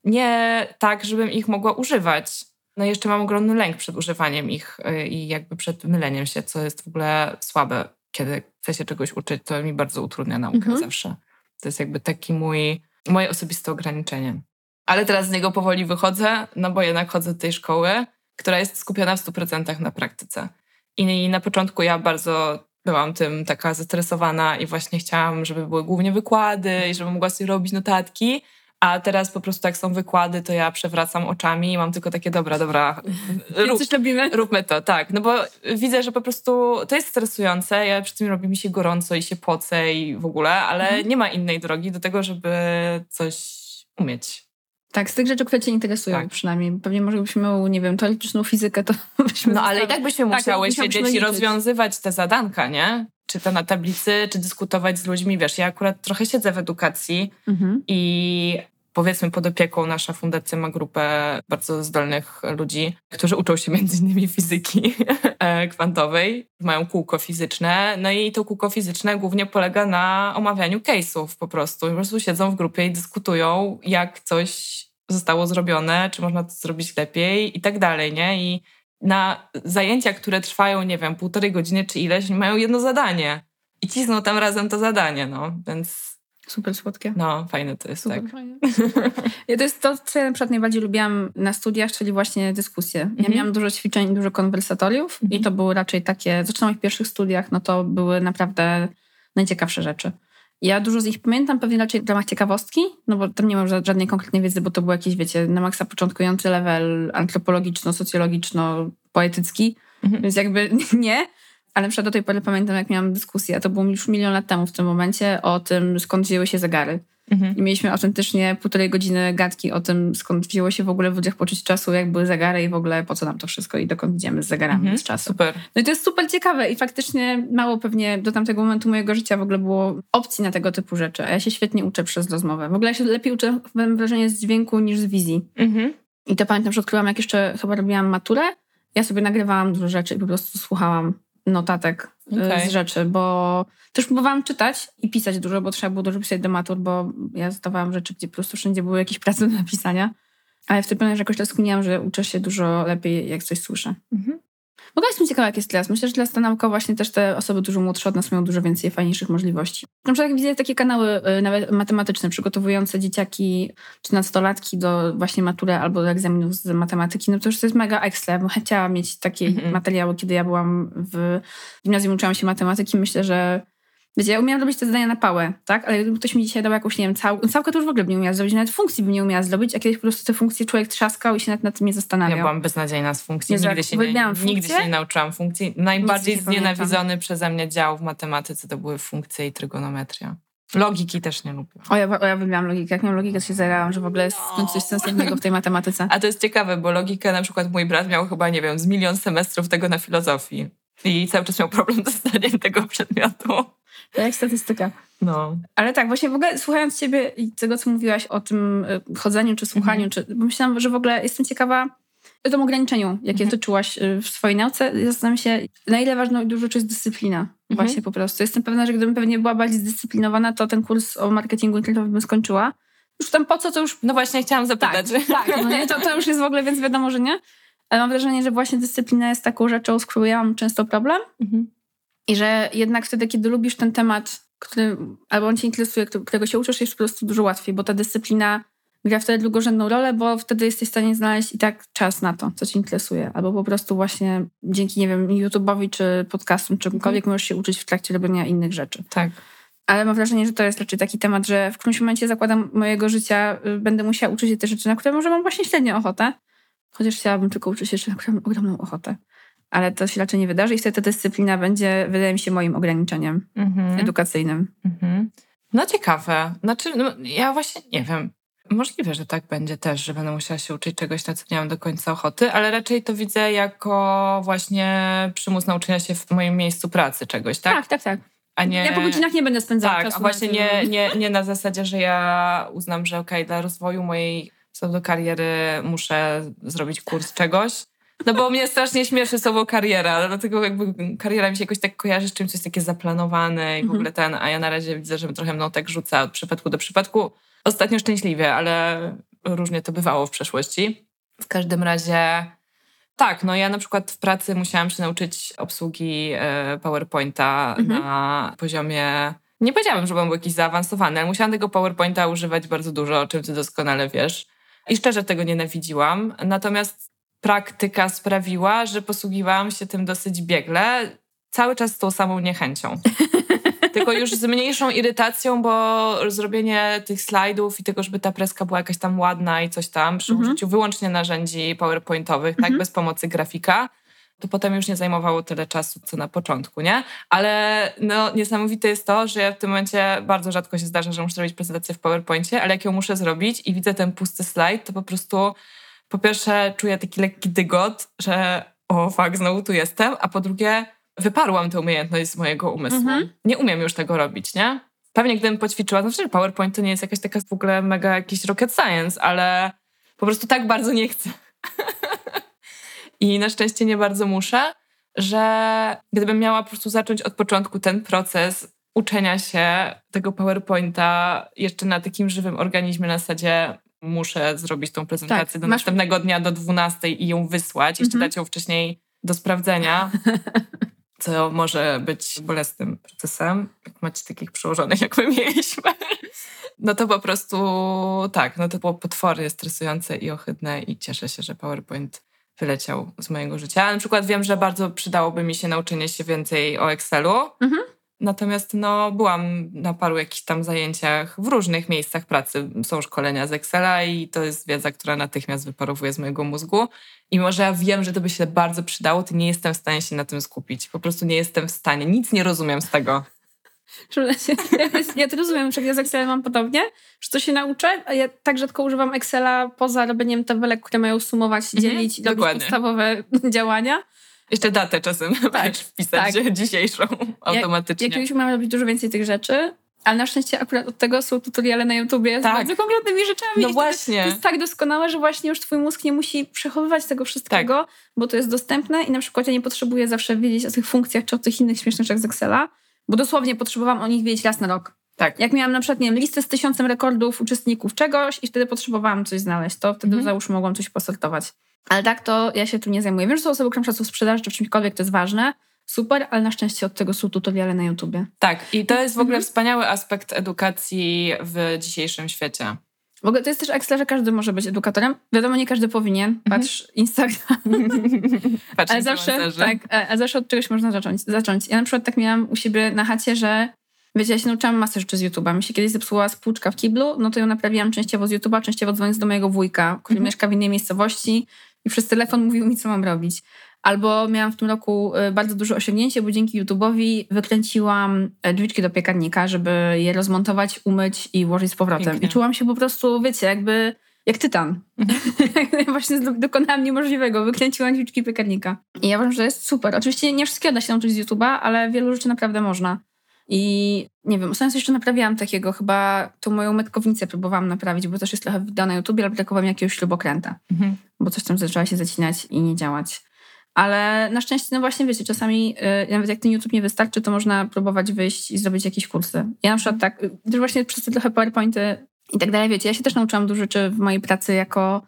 nie tak, żebym ich mogła używać. No i jeszcze mam ogromny lęk przed używaniem ich y, i jakby przed myleniem się, co jest w ogóle słabe. Kiedy chcę się czegoś uczyć, to mi bardzo utrudnia naukę mhm. zawsze. To jest jakby taki mój, moje osobiste ograniczenie. Ale teraz z niego powoli wychodzę, no bo jednak chodzę do tej szkoły, która jest skupiona w 100% na praktyce. I na początku ja bardzo byłam tym taka zestresowana i właśnie chciałam, żeby były głównie wykłady i żebym mogła sobie robić notatki, a teraz po prostu jak są wykłady, to ja przewracam oczami i mam tylko takie, dobra, dobra, rób, coś robimy? róbmy to, tak. No bo widzę, że po prostu to jest stresujące, ja przy tym robi mi się gorąco i się pocę i w ogóle, ale mhm. nie ma innej drogi do tego, żeby coś umieć. Tak, z tych rzeczy, które Cię interesują tak. przynajmniej. Pewnie może byśmy nie wiem, teoretyczną fizykę, to (laughs) byśmy... No ale i tak byśmy tak, musiały siedzieć i rozwiązywać te zadanka, nie? Czy to na tablicy, czy dyskutować z ludźmi. Wiesz, ja akurat trochę siedzę w edukacji mhm. i powiedzmy pod opieką nasza fundacja ma grupę bardzo zdolnych ludzi, którzy uczą się między innymi fizyki (laughs) e, kwantowej, mają kółko fizyczne, no i to kółko fizyczne głównie polega na omawianiu case'ów po prostu. Po prostu siedzą w grupie i dyskutują, jak coś zostało zrobione, czy można to zrobić lepiej i tak dalej, nie? I na zajęcia, które trwają, nie wiem, półtorej godziny czy ileś, mają jedno zadanie i cisną tam razem to zadanie, no, więc Super słodkie. No, fajne to jest, Super tak. Fajne. (laughs) ja to jest to, co ja na przykład najbardziej lubiłam na studiach, czyli właśnie dyskusje. Ja mhm. miałam dużo ćwiczeń, dużo konwersatoriów mhm. i to były raczej takie, zresztą w moich pierwszych studiach, no to były naprawdę najciekawsze rzeczy. Ja dużo z nich pamiętam, pewnie raczej w ramach ciekawostki, no bo tam nie mam żadnej konkretnej wiedzy, bo to był jakiś, wiecie, na maksa początkujący level antropologiczno-socjologiczno-poetycki, mhm. więc jakby (laughs) nie. Ale przed do tej pory pamiętam, jak miałam dyskusję, a to było już milion lat temu w tym momencie, o tym, skąd wzięły się zegary. Mhm. I mieliśmy autentycznie półtorej godziny gadki o tym, skąd wzięło się w ogóle w ludziach poczuć czasu, jak były zegary i w ogóle po co nam to wszystko i dokąd idziemy z zegarami mhm. z czasu. Super. No i to jest super ciekawe i faktycznie mało pewnie do tamtego momentu mojego życia w ogóle było opcji na tego typu rzeczy, a ja się świetnie uczę przez rozmowę. W ogóle ja się lepiej uczę, mam wrażenie, z dźwięku niż z wizji. Mhm. I to pamiętam, że odkryłam, jak jeszcze chyba robiłam maturę, ja sobie nagrywałam dużo rzeczy i po prostu słuchałam notatek okay. z rzeczy, bo też próbowałam czytać i pisać dużo, bo trzeba było dużo pisać do matur, bo ja zdawałam rzeczy, gdzie po prostu wszędzie były jakieś prace do napisania. Ale w tym że jakoś teraz że uczę się dużo lepiej, jak coś słyszę. Mhm. W ogóle jestem ciekawa, jak jest teraz. Myślę, że teraz ta nauka właśnie też te osoby dużo młodsze od nas mają dużo więcej fajniejszych możliwości. Na przykład widzę takie kanały y, nawet matematyczne, przygotowujące dzieciaki czy nastolatki do właśnie matury albo do egzaminów z matematyki. No to już to jest mega ekstra. Bym chciała mieć takie mm -hmm. materiały, kiedy ja byłam w gimnazjum, uczyłam się matematyki. Myślę, że Wiecie, ja umiałam robić te zadania na pałę, tak? Ale gdyby ktoś mi dzisiaj dał jakąś, nie wiem, cał... całkę to już w ogóle nie umiała zrobić, nawet funkcji bym nie umiała zrobić, a kiedyś po prostu te funkcje człowiek trzaskał i się nad, nad tym nie zastanawiał. Ja byłam beznadziejna z funkcji, nigdy się, nie, nigdy się nie nauczyłam funkcji. Najbardziej znienawidzony przeze mnie dział w matematyce to były funkcje i trygonometria. Logiki też nie lubię. O ja, o ja wybrałam logikę. Jak miałam logikę, to się zajęłam, że w ogóle jest no. coś sensownego w tej matematyce. A to jest ciekawe, bo logikę na przykład mój brat miał chyba, nie wiem, z milion semestrów tego na filozofii. I cały czas miał problem z zdaniem tego przedmiotu. To jak statystyka. No. Ale tak, właśnie w ogóle słuchając ciebie i tego, co mówiłaś o tym y, chodzeniu czy słuchaniu, mhm. czy, bo myślałam, że w ogóle jestem ciekawa o tym ograniczeniu, jakie mhm. ty czułaś y, w swojej nauce. Zastanawiam się, na ile ważna i dużo jest dyscyplina. Mhm. Właśnie po prostu. Jestem pewna, że gdybym pewnie była bardziej zdyscyplinowana, to ten kurs o marketingu internetowym bym skończyła. Już tam po co, to już... No właśnie, chciałam zapytać. Tak, tak no nie? To, to już jest w ogóle, więc wiadomo, że nie. Ale mam wrażenie, że właśnie dyscyplina jest taką rzeczą, z którą ja mam często problem. Mhm. I że jednak wtedy, kiedy lubisz ten temat, który, albo on cię interesuje, którego się uczysz, jest po prostu dużo łatwiej, bo ta dyscyplina gra wtedy drugorzędną rolę, bo wtedy jesteś w stanie znaleźć i tak czas na to, co cię interesuje. Albo po prostu właśnie dzięki, nie wiem, YouTube'owi czy podcastom, czegokolwiek mhm. możesz się uczyć w trakcie robienia innych rzeczy. Tak. Ale mam wrażenie, że to jest raczej taki temat, że w którymś momencie zakładam mojego życia, y, będę musiała uczyć się te rzeczy, na które może mam właśnie średnią ochotę. Chociaż chciałabym tylko uczyć się rzeczy, na które mam ogromną ochotę. Ale to się raczej nie wydarzy i wtedy ta dyscyplina będzie, wydaje mi się, moim ograniczeniem mhm. edukacyjnym. Mhm. No ciekawe. Znaczy, no, ja właśnie nie wiem. Możliwe, że tak będzie też, że będę musiała się uczyć czegoś, na co nie mam do końca ochoty, ale raczej to widzę jako właśnie przymus nauczenia się w moim miejscu pracy czegoś, tak? Tak, tak, tak. A nie... Ja po godzinach nie będę spędzała tak, czasu. a właśnie nie, nie, nie na zasadzie, że ja uznam, że okej, okay, dla rozwoju mojej kariery muszę zrobić kurs czegoś. No bo mnie strasznie śmieszy słowo kariera, dlatego jakby kariera mi się jakoś tak kojarzy z czymś, co jest takie zaplanowane i w mhm. ogóle ten, a ja na razie widzę, że trochę mną tak rzuca od przypadku do przypadku. Ostatnio szczęśliwie, ale różnie to bywało w przeszłości. W każdym razie tak, no ja na przykład w pracy musiałam się nauczyć obsługi e, PowerPointa mhm. na poziomie. Nie powiedziałabym, że był jakiś zaawansowany, ale musiałam tego PowerPointa używać bardzo dużo, o czym ty doskonale wiesz. I szczerze tego nienawidziłam. Natomiast praktyka sprawiła, że posługiwałam się tym dosyć biegle, cały czas z tą samą niechęcią. (laughs) Tylko już z mniejszą irytacją, bo zrobienie tych slajdów i tego, żeby ta preska była jakaś tam ładna i coś tam, przy mhm. użyciu wyłącznie narzędzi PowerPointowych, tak, mhm. bez pomocy grafika, to potem już nie zajmowało tyle czasu, co na początku, nie? Ale no, niesamowite jest to, że ja w tym momencie bardzo rzadko się zdarza, że muszę zrobić prezentację w PowerPoincie, ale jak ją muszę zrobić i widzę ten pusty slajd, to po prostu po pierwsze czuję taki lekki dygot, że o fuck, znowu tu jestem, a po drugie wyparłam tę umiejętność z mojego umysłu. Mhm. Nie umiem już tego robić, nie? Pewnie gdybym poćwiczyła, no że PowerPoint to nie jest jakaś taka w ogóle mega jakiś rocket science, ale po prostu tak bardzo nie chcę. (laughs) I na szczęście nie bardzo muszę, że gdybym miała po prostu zacząć od początku ten proces uczenia się tego PowerPointa jeszcze na takim żywym organizmie na zasadzie muszę zrobić tą prezentację tak, do masz... następnego dnia do 12 i ją wysłać, jeszcze mhm. dać ją wcześniej do sprawdzenia, (laughs) co może być bolesnym procesem, jak macie takich przełożonych, jak my mieliśmy. No to po prostu tak, no to było potwory stresujące i ohydne i cieszę się, że PowerPoint wyleciał z mojego życia. Na przykład wiem, że bardzo przydałoby mi się nauczenie się więcej o Excelu. Mhm. Natomiast no, byłam na paru jakichś tam zajęciach w różnych miejscach pracy. Są szkolenia z Excela i to jest wiedza, która natychmiast wyparowuje z mojego mózgu. I może ja wiem, że to by się bardzo przydało, to nie jestem w stanie się na tym skupić. Po prostu nie jestem w stanie. Nic nie rozumiem z tego. (laughs) Ja to rozumiem, że ja z Excelem mam podobnie, że to się nauczę, a ja tak rzadko używam Excela poza robieniem tabelek, które mają sumować, mhm, dzielić i robić podstawowe (laughs) działania jeszcze datę czasem (laughs) tak, wpisać tak. dzisiejszą automatycznie. Ja, ja kiedyś umiałam robić dużo więcej tych rzeczy, ale na szczęście akurat od tego są tutoriale na YouTubie tak. z bardzo konkretnymi rzeczami. No właśnie. To jest tak doskonałe, że właśnie już twój mózg nie musi przechowywać tego wszystkiego, tak. bo to jest dostępne i na przykład ja nie potrzebuję zawsze wiedzieć o tych funkcjach czy o tych innych śmiesznych rzeczach z Excela, bo dosłownie potrzebowałam o nich wiedzieć raz na rok. Tak. Jak miałam na przykład, nie wiem, listę z tysiącem rekordów uczestników czegoś i wtedy potrzebowałam coś znaleźć, to wtedy mhm. załóżmy mogłam coś posortować. Ale tak to ja się tu nie zajmuję. Wiem, że są osoby, które pracują w sprzedaży czy w czymkolwiek, to jest ważne. Super, ale na szczęście od tego są tutoriale na YouTubie. Tak, i to jest w ogóle mhm. wspaniały aspekt edukacji w dzisiejszym świecie. W ogóle to jest też ekstra, że każdy może być edukatorem. Wiadomo, nie każdy powinien. Mhm. Patrz Instagram. (laughs) Patrz ale zawsze, tak, a zawsze od czegoś można zacząć, zacząć. Ja na przykład tak miałam u siebie na chacie, że Wiecie, ja się nauczyłam masę rzeczy z YouTube'a. Mi się kiedyś zepsuła spłuczka w kiblu, no to ją naprawiłam częściowo z YouTube'a, częściowo dzwoniąc do mojego wujka, który mhm. mieszka w innej miejscowości i przez telefon mówił mi, co mam robić. Albo miałam w tym roku y, bardzo duże osiągnięcie, bo dzięki YouTube'owi wykręciłam e, drzwiczki do piekarnika, żeby je rozmontować, umyć i włożyć z powrotem. Pięknie. I czułam się po prostu, wiecie, jakby jak tytan. Mhm. (laughs) Właśnie dokonałam niemożliwego. Wykręciłam drzwiczki piekarnika. I ja uważam, że to jest super. Oczywiście nie wszystkiego da się nauczyć z YouTube'a, ale wielu rzeczy naprawdę można. I nie wiem, ostatnio jeszcze naprawiałam takiego, chyba tą moją metkownicę próbowałam naprawić, bo też jest trochę wideo na YouTubie, ale brakowała mi jakiegoś śrubokręta, mhm. bo coś tam zaczęła się zacinać i nie działać. Ale na szczęście, no właśnie wiecie, czasami yy, nawet jak ten YouTube nie wystarczy, to można próbować wyjść i zrobić jakieś kursy. Ja na przykład tak, y, też właśnie przez te trochę PowerPointy i tak dalej, wiecie, ja się też nauczyłam dużo rzeczy w mojej pracy jako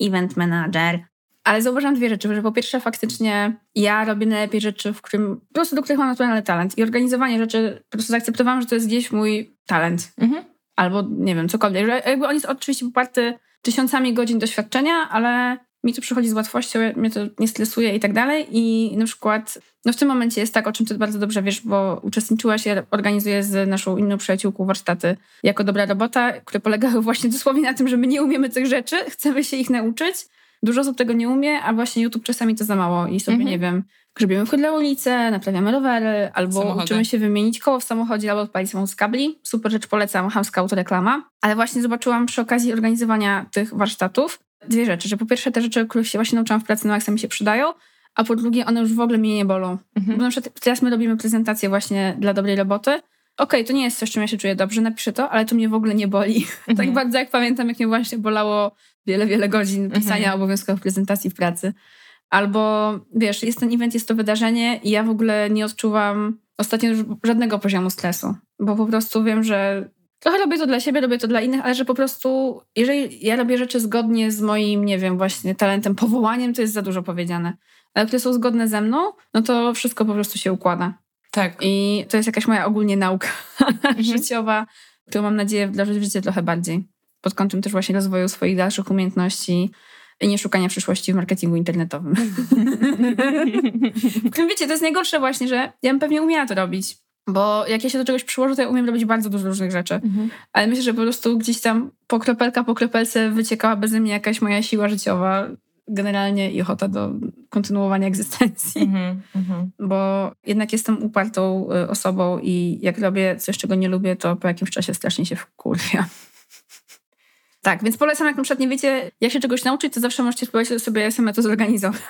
event manager. Ale zauważyłam dwie rzeczy, że po pierwsze faktycznie ja robię najlepiej rzeczy, w którym po prostu do których mam naturalny talent i organizowanie rzeczy, po prostu zaakceptowałam, że to jest gdzieś mój talent. Mhm. Albo nie wiem, cokolwiek. Że jakby on jest oczywiście poparty tysiącami godzin doświadczenia, ale mi to przychodzi z łatwością, mnie to nie stresuje i tak dalej. I na przykład no w tym momencie jest tak, o czym ty bardzo dobrze wiesz, bo uczestniczyłaś, ja organizuję z naszą inną przyjaciółką warsztaty jako dobra robota, które polegały (laughs) właśnie dosłownie na tym, że my nie umiemy tych rzeczy, chcemy się ich nauczyć. Dużo osób tego nie umie, a właśnie YouTube czasami to za mało i sobie, mhm. nie wiem, grzebiemy w ulicę, naprawiamy rowery, albo Samochody. uczymy się wymienić koło w samochodzie, albo odpalić samochód z kabli. Super rzecz polecam, hamska autoreklama. Ale właśnie zobaczyłam przy okazji organizowania tych warsztatów dwie rzeczy, że po pierwsze te rzeczy, których się właśnie nauczyłam w pracy na maksa mi się przydają, a po drugie one już w ogóle mnie nie bolą. Mhm. Bo na przykład teraz my robimy prezentację właśnie dla dobrej roboty. Okej, okay, to nie jest coś, czym ja się czuję dobrze, napiszę to, ale to mnie w ogóle nie boli. (laughs) Tak mhm. tak bardzo jak pamiętam, jak mnie właśnie bolało wiele, wiele godzin mhm. pisania mhm. obowiązkowych prezentacji w pracy. Albo wiesz, jest ten event, jest to wydarzenie i ja w ogóle nie odczuwam ostatnio żadnego poziomu stresu, bo po prostu wiem, że trochę robię to dla siebie, robię to dla innych, ale że po prostu, jeżeli ja robię rzeczy zgodnie z moim, nie wiem, właśnie talentem, powołaniem, to jest za dużo powiedziane. Ale które są zgodne ze mną, no to wszystko po prostu się układa. Tak. I to jest jakaś moja ogólnie nauka mhm. (laughs) życiowa, którą mam nadzieję wdrożyć w życie trochę bardziej. Pod kątem też właśnie rozwoju swoich dalszych umiejętności i nie szukania przyszłości w marketingu internetowym. (laughs) Wiecie, to jest najgorsze właśnie, że ja bym pewnie umiała to robić. Bo jak ja się do czegoś przyłożę, to ja umiem robić bardzo dużo różnych rzeczy. Mhm. Ale myślę, że po prostu gdzieś tam po kropelka po kropelce wyciekała beze mnie jakaś moja siła życiowa generalnie i ochota do kontynuowania egzystencji. Mhm, mhm. Bo jednak jestem upartą y, osobą i jak robię coś, czego nie lubię, to po jakimś czasie strasznie się wkurwia. Tak, więc polecam, jak na przykład nie wiecie, jak się czegoś nauczyć, to zawsze możecie spróbować sobie samemu to zorganizować.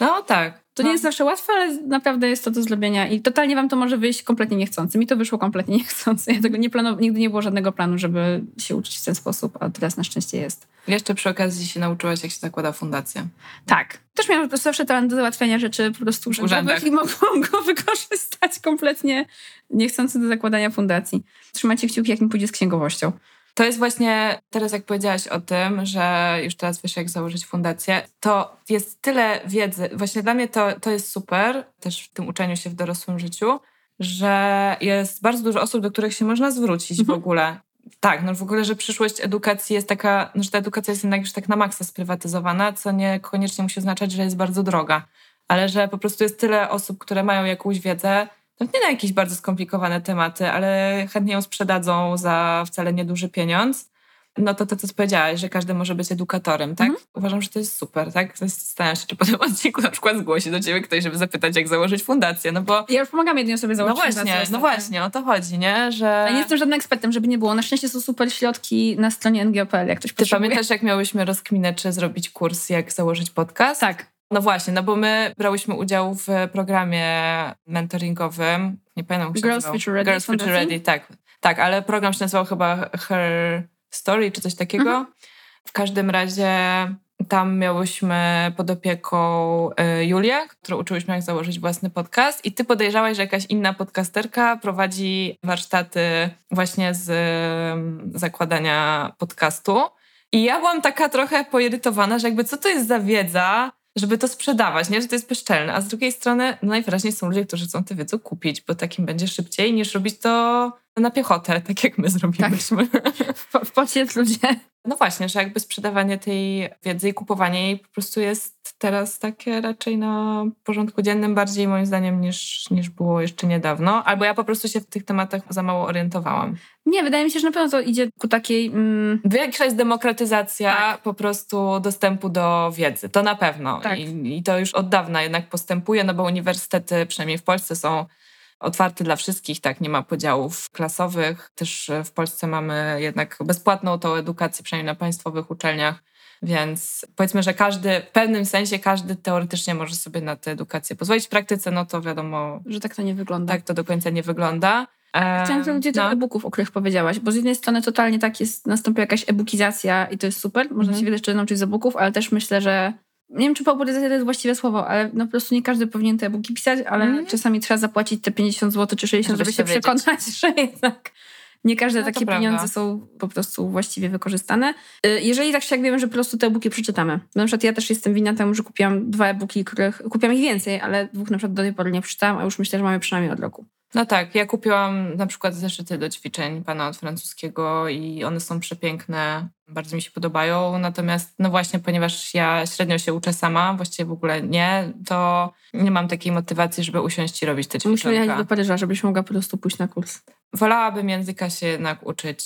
No tak. To no. nie jest zawsze łatwe, ale naprawdę jest to do zrobienia i totalnie wam to może wyjść kompletnie niechcący. Mi to wyszło kompletnie (laughs) niechcący. Ja tego nie planowałam, nigdy nie było żadnego planu, żeby się uczyć w ten sposób, a teraz na szczęście jest. Jeszcze przy okazji się nauczyłaś, jak się zakłada fundację. Tak. Też miałam po prostu zawsze talent do załatwiania rzeczy po prostu urzędowych i mogłam go (laughs) wykorzystać kompletnie niechcący do zakładania fundacji. Trzymajcie kciuki, jak mi pójdzie z księgowością. To jest właśnie, teraz jak powiedziałaś o tym, że już teraz wiesz, jak założyć fundację, to jest tyle wiedzy. Właśnie dla mnie to, to jest super, też w tym uczeniu się w dorosłym życiu, że jest bardzo dużo osób, do których się można zwrócić mhm. w ogóle. Tak, no w ogóle, że przyszłość edukacji jest taka, no, że ta edukacja jest jednak już tak na maksa sprywatyzowana, co niekoniecznie musi oznaczać, że jest bardzo droga, ale że po prostu jest tyle osób, które mają jakąś wiedzę, no nie na jakieś bardzo skomplikowane tematy, ale chętnie ją sprzedadzą za wcale nieduży pieniądz. No to to, co powiedziałaś, że każdy może być edukatorem, tak? Mhm. Uważam, że to jest super, tak? Zastanawiam się, czy po tym odcinku na przykład zgłosi do ciebie ktoś, żeby zapytać, jak założyć fundację, no bo... Ja już pomagam jednej osobie założyć no właśnie, fundację. No właśnie, o to chodzi, nie? Że... A nie jestem żadnym ekspertem, żeby nie było. Na szczęście są super środki na stronie NGOPL, jak ktoś Ty potrzebuje. pamiętasz, jak miałyśmy rozkminę, czy zrobić kurs, jak założyć podcast? Tak. No właśnie, no bo my brałyśmy udział w programie mentoringowym, nie pamiętam jak się Girls Future Ready. Girls Future Ready, tak. Tak, ale program się nazywał chyba Her Story czy coś takiego. Mhm. W każdym razie tam miałyśmy pod opieką y, Julię, którą uczyłyśmy jak założyć własny podcast i ty podejrzałaś, że jakaś inna podcasterka prowadzi warsztaty właśnie z zakładania podcastu. I ja byłam taka trochę poirytowana, że jakby co to jest za wiedza, żeby to sprzedawać, nie? Że to jest bezczelne. A z drugiej strony no najwyraźniej są ludzie, którzy chcą tę wiedzę kupić, bo takim będzie szybciej niż robić to na piechotę, tak jak my zrobiliśmy. Tak. w pocie ludzie. No właśnie, że jakby sprzedawanie tej wiedzy i kupowanie jej po prostu jest teraz takie raczej na porządku dziennym bardziej moim zdaniem niż, niż było jeszcze niedawno. Albo ja po prostu się w tych tematach za mało orientowałam. Nie, wydaje mi się, że na pewno to idzie ku takiej... Mm... Większa jest demokratyzacja tak. po prostu dostępu do wiedzy. To na pewno. Tak. I, I to już od dawna jednak postępuje, no bo uniwersytety, przynajmniej w Polsce są otwarty dla wszystkich, tak, nie ma podziałów klasowych. Też w Polsce mamy jednak bezpłatną tą edukację, przynajmniej na państwowych uczelniach, więc powiedzmy, że każdy, w pewnym sensie każdy teoretycznie może sobie na tę edukację pozwolić. W praktyce, no to wiadomo... Że tak to nie wygląda. Tak to do końca nie wygląda. Chciałam powiedzieć no. e-booków, o których powiedziałaś, bo z jednej strony totalnie tak jest, nastąpiła jakaś e-bookizacja i to jest super, można mm. się wiele rzeczy nauczyć z e-booków, ale też myślę, że nie wiem, czy popularyzacja to jest właściwe słowo, ale no po prostu nie każdy powinien te e-booki pisać, ale mm. czasami trzeba zapłacić te 50 zł czy 60, żeby, żeby się przekonać, (laughs) że jednak nie każde no takie pieniądze są po prostu właściwie wykorzystane. Y, jeżeli tak się jak wiemy, że po prostu te e-booki przeczytamy. Na przykład ja też jestem winna temu, że kupiłam dwa e-booki, których kupiłam ich więcej, ale dwóch na przykład do tej pory nie przeczytałam, a już myślę, że mamy przynajmniej od roku. No tak, ja kupiłam na przykład zeszyty do ćwiczeń pana od francuskiego i one są przepiękne, bardzo mi się podobają. Natomiast, no właśnie, ponieważ ja średnio się uczę sama, właściwie w ogóle nie, to nie mam takiej motywacji, żeby usiąść i robić te ćwiczenia. Musimy jechać do Paryża, żebyś mogła po prostu pójść na kurs. Wolałabym języka się jednak uczyć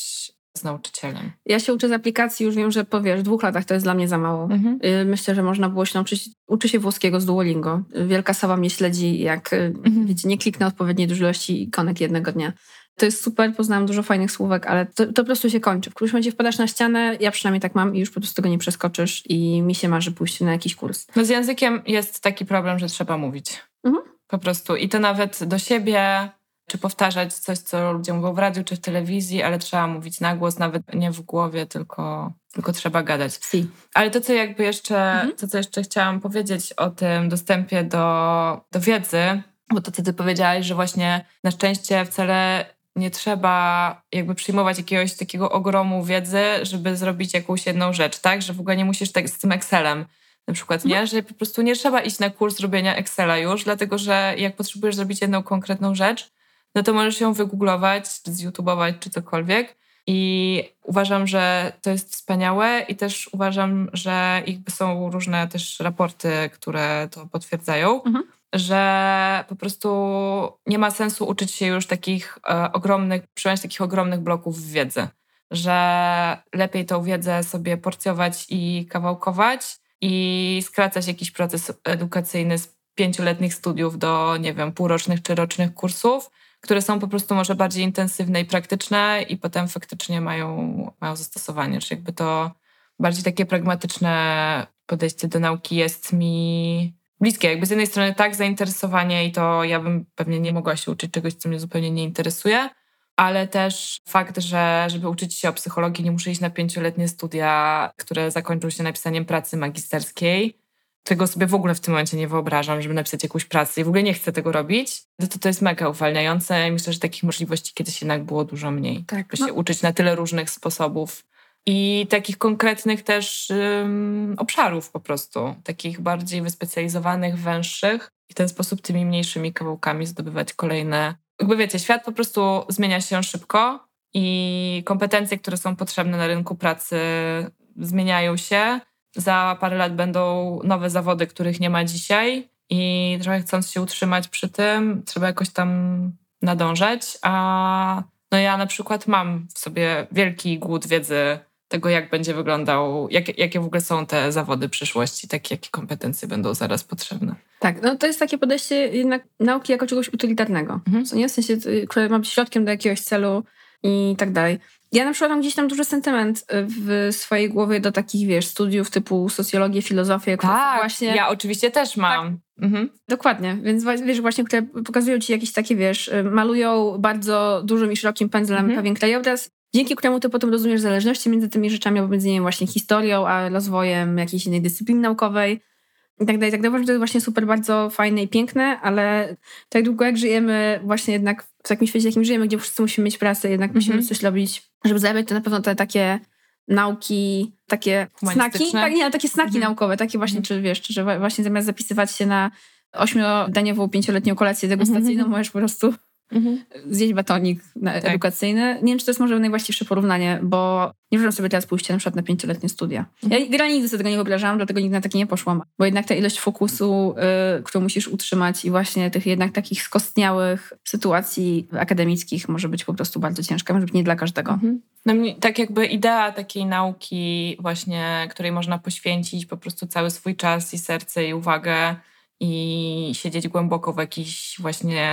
z nauczycielem. Ja się uczę z aplikacji, już wiem, że po wiesz, dwóch latach to jest dla mnie za mało. Mhm. Y, myślę, że można było się nauczyć. Uczę się włoskiego z Duolingo. Wielka Sała mnie śledzi, jak y, mhm. wiecie, nie kliknę odpowiedniej ilości ikonek jednego dnia. To jest super, poznałam dużo fajnych słówek, ale to, to po prostu się kończy. W którymś momencie wpadasz na ścianę, ja przynajmniej tak mam i już po prostu tego nie przeskoczysz i mi się marzy pójść na jakiś kurs. No z językiem jest taki problem, że trzeba mówić. Mhm. Po prostu. I to nawet do siebie, czy powtarzać coś, co ludzie mówią w radiu czy w telewizji, ale trzeba mówić na głos, nawet nie w głowie, tylko, tylko trzeba gadać. Si. Ale to, co jakby jeszcze, mhm. to, co jeszcze chciałam powiedzieć o tym dostępie do, do wiedzy, bo to, co ty powiedziałaś, że właśnie na szczęście wcale nie trzeba jakby przyjmować jakiegoś takiego ogromu wiedzy, żeby zrobić jakąś jedną rzecz, tak? Że w ogóle nie musisz tak z tym Excelem na przykład, nie? Mhm. Że po prostu nie trzeba iść na kurs robienia Excela już, dlatego że jak potrzebujesz zrobić jedną konkretną rzecz, no to możesz ją wygooglować, czy zyoutubować, czy cokolwiek. I uważam, że to jest wspaniałe i też uważam, że jakby są różne też raporty, które to potwierdzają, mhm. że po prostu nie ma sensu uczyć się już takich e, ogromnych, przyjąć takich ogromnych bloków wiedzy, że lepiej tą wiedzę sobie porcjować i kawałkować i skracać jakiś proces edukacyjny z pięcioletnich studiów do, nie wiem, półrocznych czy rocznych kursów, które są po prostu może bardziej intensywne i praktyczne i potem faktycznie mają, mają zastosowanie. Czy jakby to bardziej takie pragmatyczne podejście do nauki jest mi bliskie. Jakby z jednej strony tak zainteresowanie i to ja bym pewnie nie mogła się uczyć czegoś, co mnie zupełnie nie interesuje, ale też fakt, że żeby uczyć się o psychologii nie muszę iść na pięcioletnie studia, które zakończą się napisaniem pracy magisterskiej, tego sobie w ogóle w tym momencie nie wyobrażam, żeby napisać jakąś pracę i w ogóle nie chcę tego robić, to to, to jest mega uwalniające i myślę, że takich możliwości kiedyś jednak było dużo mniej. Tak, by no. się uczyć na tyle różnych sposobów i takich konkretnych też um, obszarów po prostu, takich bardziej wyspecjalizowanych, węższych i w ten sposób tymi mniejszymi kawałkami zdobywać kolejne. Jakby wiecie, świat po prostu zmienia się szybko i kompetencje, które są potrzebne na rynku pracy zmieniają się za parę lat będą nowe zawody, których nie ma dzisiaj i trochę chcąc się utrzymać przy tym, trzeba jakoś tam nadążać, a no ja na przykład mam w sobie wielki głód wiedzy tego, jak będzie wyglądał, jak, jakie w ogóle są te zawody przyszłości, takie, jakie kompetencje będą zaraz potrzebne. Tak, no to jest takie podejście jednak nauki jako czegoś utylitarnego, mhm. co nie w sensie, które ma być środkiem do jakiegoś celu i tak dalej. Ja na przykład mam gdzieś tam duży sentyment y, w swojej głowie do takich, wiesz, studiów typu socjologię, filozofię. Tak, właśnie... ja oczywiście też mam. Tak, mhm. Dokładnie, więc wiesz, właśnie, które pokazują ci jakieś takie, wiesz, y, malują bardzo dużym i szerokim pędzlem mhm. pewien krajobraz, dzięki któremu ty potem rozumiesz zależności między tymi rzeczami, albo między, nie właśnie historią, a rozwojem jakiejś innej dyscypliny naukowej i tak dalej. Tak dalej. To jest właśnie super, bardzo fajne i piękne, ale tak długo jak żyjemy właśnie jednak w takim świecie, jakim żyjemy, gdzie wszyscy musimy mieć pracę, jednak musimy mm -hmm. coś robić, żeby zarabiać, to na pewno te takie nauki, takie snaki, tak, nie, takie snaki mm -hmm. naukowe, takie właśnie, -hmm. czy wiesz, czy, że właśnie zamiast zapisywać się na ośmiodaniową, pięcioletnią kolację degustacyjną, mhm. możesz po prostu Mhm. Zjeść batonik tak. edukacyjny. Nie wiem, czy to jest może najwłaściwsze porównanie, bo nie wyobrażam sobie teraz pójść na przykład na pięcioletnie studia. Mhm. Ja granicy sobie tego nie wyobrażałam, dlatego nigdy na takie nie poszłam. Bo jednak ta ilość fokusu, y, którą musisz utrzymać i właśnie tych jednak takich skostniałych sytuacji akademickich może być po prostu bardzo ciężka, może być nie dla każdego. Mhm. No, tak jakby idea takiej nauki właśnie, której można poświęcić po prostu cały swój czas i serce i uwagę i siedzieć głęboko w jakichś właśnie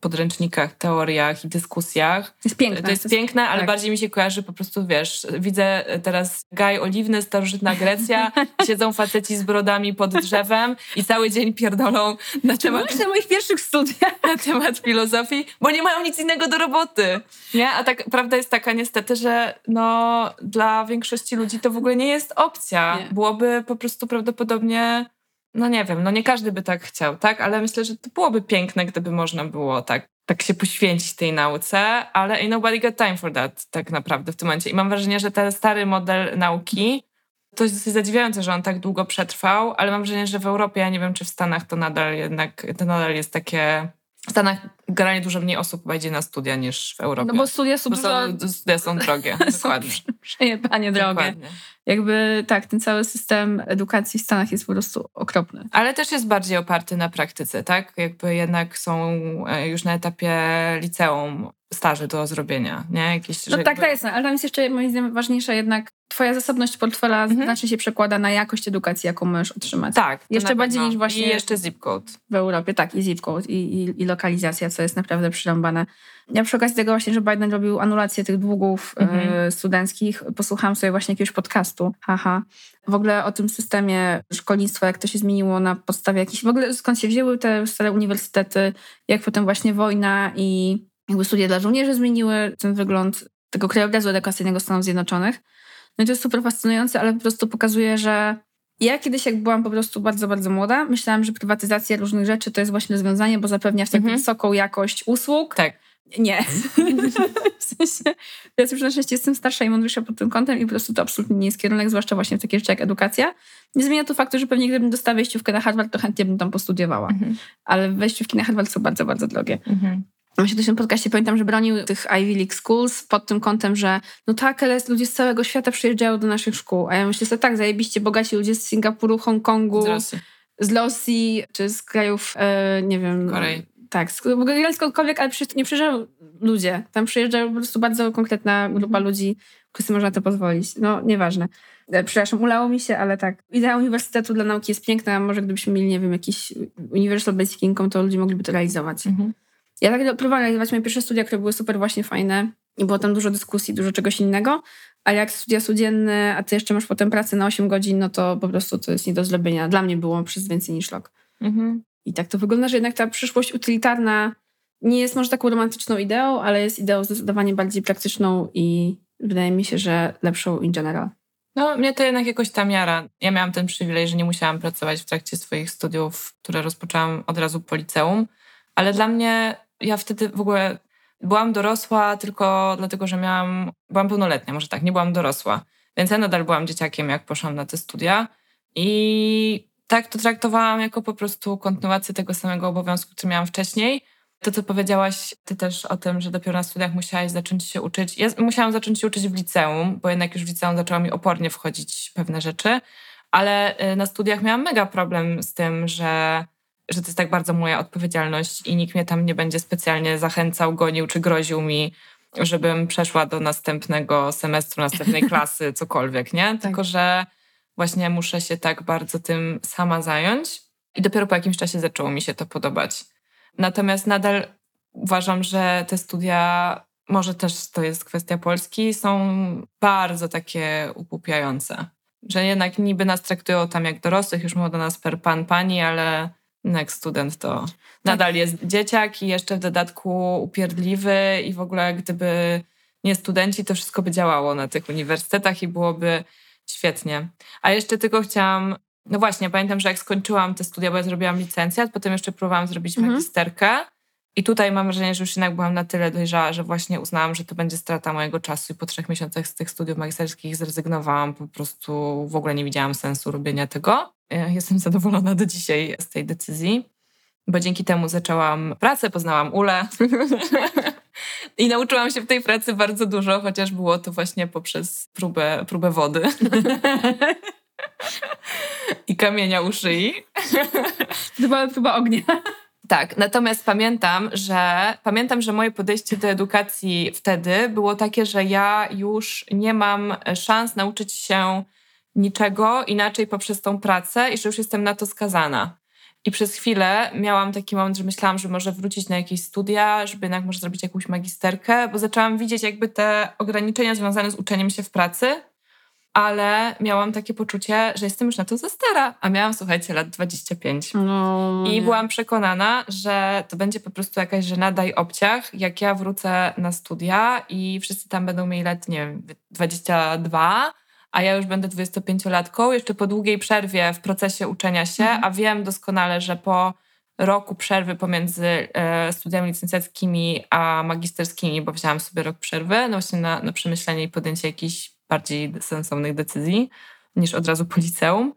podręcznikach, teoriach i dyskusjach. Jest piękne. To jest, to jest piękne, ale tak. bardziej mi się kojarzy po prostu, wiesz, widzę teraz Gaj Oliwny, starożytna Grecja, (laughs) siedzą faceci z brodami pod drzewem i cały dzień pierdolą na temat, na moich pierwszych studiach. (laughs) na temat filozofii, bo nie mają nic innego do roboty. Nie? A tak prawda jest taka niestety, że no, dla większości ludzi to w ogóle nie jest opcja. Nie. Byłoby po prostu prawdopodobnie no nie wiem, no nie każdy by tak chciał, tak? Ale myślę, że to byłoby piękne, gdyby można było tak, tak się poświęcić tej nauce, ale ain't nobody got time for that tak naprawdę w tym momencie. I mam wrażenie, że ten stary model nauki, to jest dosyć zadziwiające, że on tak długo przetrwał, ale mam wrażenie, że w Europie, ja nie wiem, czy w Stanach to nadal jednak, to nadal jest takie... W Stanach generalnie dużo mniej osób wejdzie na studia niż w Europie. No bo studia są Bo dużo... są, studia są drogie, (laughs) dokładnie. Przejebanie drogie. Jakby tak, ten cały system edukacji w Stanach jest po prostu okropny. Ale też jest bardziej oparty na praktyce, tak? Jakby jednak są e, już na etapie liceum staże do zrobienia, nie? Jakieś, No tak, jakby- tak jest, ale tam jest jeszcze moim zdaniem ważniejsza jednak twoja zasobność portfela Mhm. znacznie się przekłada na jakość edukacji, jaką możesz otrzymać. Tak. Jeszcze bardziej niż właśnie- I jeszcze zip code. w Europie, tak, i zip code, i, i, i lokalizacja, co jest naprawdę przyrąbane. Ja przy okazji tego właśnie, że Biden robił anulację tych długów Mhm. e, studenckich, posłuchałam sobie właśnie jakiegoś podcastu, haha, w ogóle o tym systemie szkolnictwa, jak to się zmieniło na podstawie jakichś, w ogóle skąd się wzięły te stare uniwersytety, jak potem właśnie wojna i jakby studia dla żołnierzy zmieniły ten wygląd tego krajobrazu edukacyjnego Stanów Zjednoczonych. No i to jest super fascynujące, ale po prostu pokazuje, że ja kiedyś, jak byłam po prostu bardzo, bardzo młoda, myślałam, że prywatyzacja różnych rzeczy to jest właśnie rozwiązanie, bo zapewnia tak Mhm. wysoką jakość usług. Tak. Nie. (laughs) w sensie, ja już na szczęście jestem starsza i mądrzejsza pod tym kątem i po prostu to absolutnie nie jest kierunek, zwłaszcza właśnie w takie rzeczy jak edukacja. Nie zmienia to faktu, że pewnie gdybym dostała wejściówkę na Harvard, to chętnie bym tam postudiowała. Mhm. Ale wejściówki na Harvard są bardzo, bardzo drogie. Mhm. Właśnie w tym podcaście pamiętam, że bronił tych Ivy League Schools pod tym kątem, że no tak, ale ludzie z całego świata przyjeżdżają do naszych szkół. A ja myślę sobie, tak, zajebiście bogaci ludzie z Singapuru, Hongkongu, Z Rosji. z Rosji, czy z krajów, e, nie wiem... Korei. Tak, ogóle skądkolwiek, ale przecież nie przyjeżdżają ludzie. Tam przyjeżdża po prostu bardzo konkretna grupa ludzi, którzy sobie można na to pozwolić. No, nieważne. E, Przepraszam, ulało mi się, ale tak. Idea uniwersytetu dla nauki jest piękna, może gdybyśmy mieli, nie wiem, jakiś Universal Basic Income, to ludzie mogliby to realizować. Mhm. Ja tak próbowałam realizować moje pierwsze studia, które były super właśnie fajne i było tam dużo dyskusji, dużo czegoś innego, ale jak studia codzienne, a ty jeszcze masz potem pracę na 8 godzin, no to po prostu to jest nie do zrobienia. Dla mnie było przez więcej niż rok. Mhm. I tak to wygląda, że jednak ta przyszłość utylitarna nie jest może taką romantyczną ideą, ale jest ideą zdecydowanie bardziej praktyczną i wydaje mi się, że lepszą in general. No, mnie to jednak jakoś tam jara. Ja miałam ten przywilej, że nie musiałam pracować w trakcie swoich studiów, które rozpoczęłam od razu po liceum, ale dla mnie, ja wtedy w ogóle byłam dorosła tylko dlatego, że miałam, byłam pełnoletnia, może tak, nie byłam dorosła, więc ja nadal byłam dzieciakiem, jak poszłam na te studia i tak to traktowałam jako po prostu kontynuację tego samego obowiązku, który miałam wcześniej. To, co powiedziałaś ty też o tym, że dopiero na studiach musiałaś zacząć się uczyć. Ja musiałam zacząć się uczyć w liceum, bo jednak już w liceum zaczęło mi opornie wchodzić pewne rzeczy, ale y, na studiach miałam mega problem z tym, że, że to jest tak bardzo moja odpowiedzialność i nikt mnie tam nie będzie specjalnie zachęcał, gonił czy groził mi, żebym przeszła do następnego semestru, następnej (laughs) klasy, cokolwiek, nie? Tylko, że właśnie muszę się tak bardzo tym sama zająć i dopiero po jakimś czasie zaczęło mi się to podobać. Natomiast nadal uważam, że te studia, może też to jest kwestia Polski, są bardzo takie upupiające. Że jednak niby nas traktują tam jak dorosłych, już mówią do nas per pan, pani, ale jak student to nadal jest dzieciak i jeszcze w dodatku upierdliwy i w ogóle gdyby nie studenci, to wszystko by działało na tych uniwersytetach i byłoby świetnie. A jeszcze tylko chciałam no właśnie, pamiętam, że jak skończyłam te studia, bo ja zrobiłam licencjat, potem jeszcze próbowałam zrobić Mhm. magisterkę i tutaj mam wrażenie, że już jednak byłam na tyle dojrzała, że właśnie uznałam, że to będzie strata mojego czasu i po trzech miesiącach z tych studiów magisterskich zrezygnowałam. Po prostu w ogóle nie widziałam sensu robienia tego. Ja Jestem zadowolona do dzisiaj z tej decyzji, bo dzięki temu zaczęłam pracę, poznałam Ulę (laughs) i nauczyłam się w tej pracy bardzo dużo, chociaż było to właśnie poprzez próbę, próbę wody. I kamienia u szyi. To była próba ognia. Tak, natomiast pamiętam, że pamiętam, że moje podejście do edukacji wtedy było takie, że ja już nie mam szans nauczyć się niczego inaczej poprzez tą pracę i że już jestem na to skazana. I przez chwilę miałam taki moment, że myślałam, że może wrócić na jakieś studia, żeby jednak może zrobić jakąś magisterkę, bo zaczęłam widzieć jakby te ograniczenia związane z uczeniem się w pracy, ale miałam takie poczucie, że jestem już na to za stara, a miałam, słuchajcie, lat 25. No, I nie. byłam przekonana, że to będzie po prostu jakaś żenada i obciach, jak ja wrócę na studia i wszyscy tam będą mieli lat, nie wiem, 22, a ja już będę 25-latką, jeszcze po długiej przerwie w procesie uczenia się, mhm. a wiem doskonale, że po roku przerwy pomiędzy e, studiami licencjackimi a magisterskimi, bo wzięłam sobie rok przerwy, no właśnie na, na przemyślenie i podjęcie jakichś bardziej sensownych decyzji niż od razu po liceum,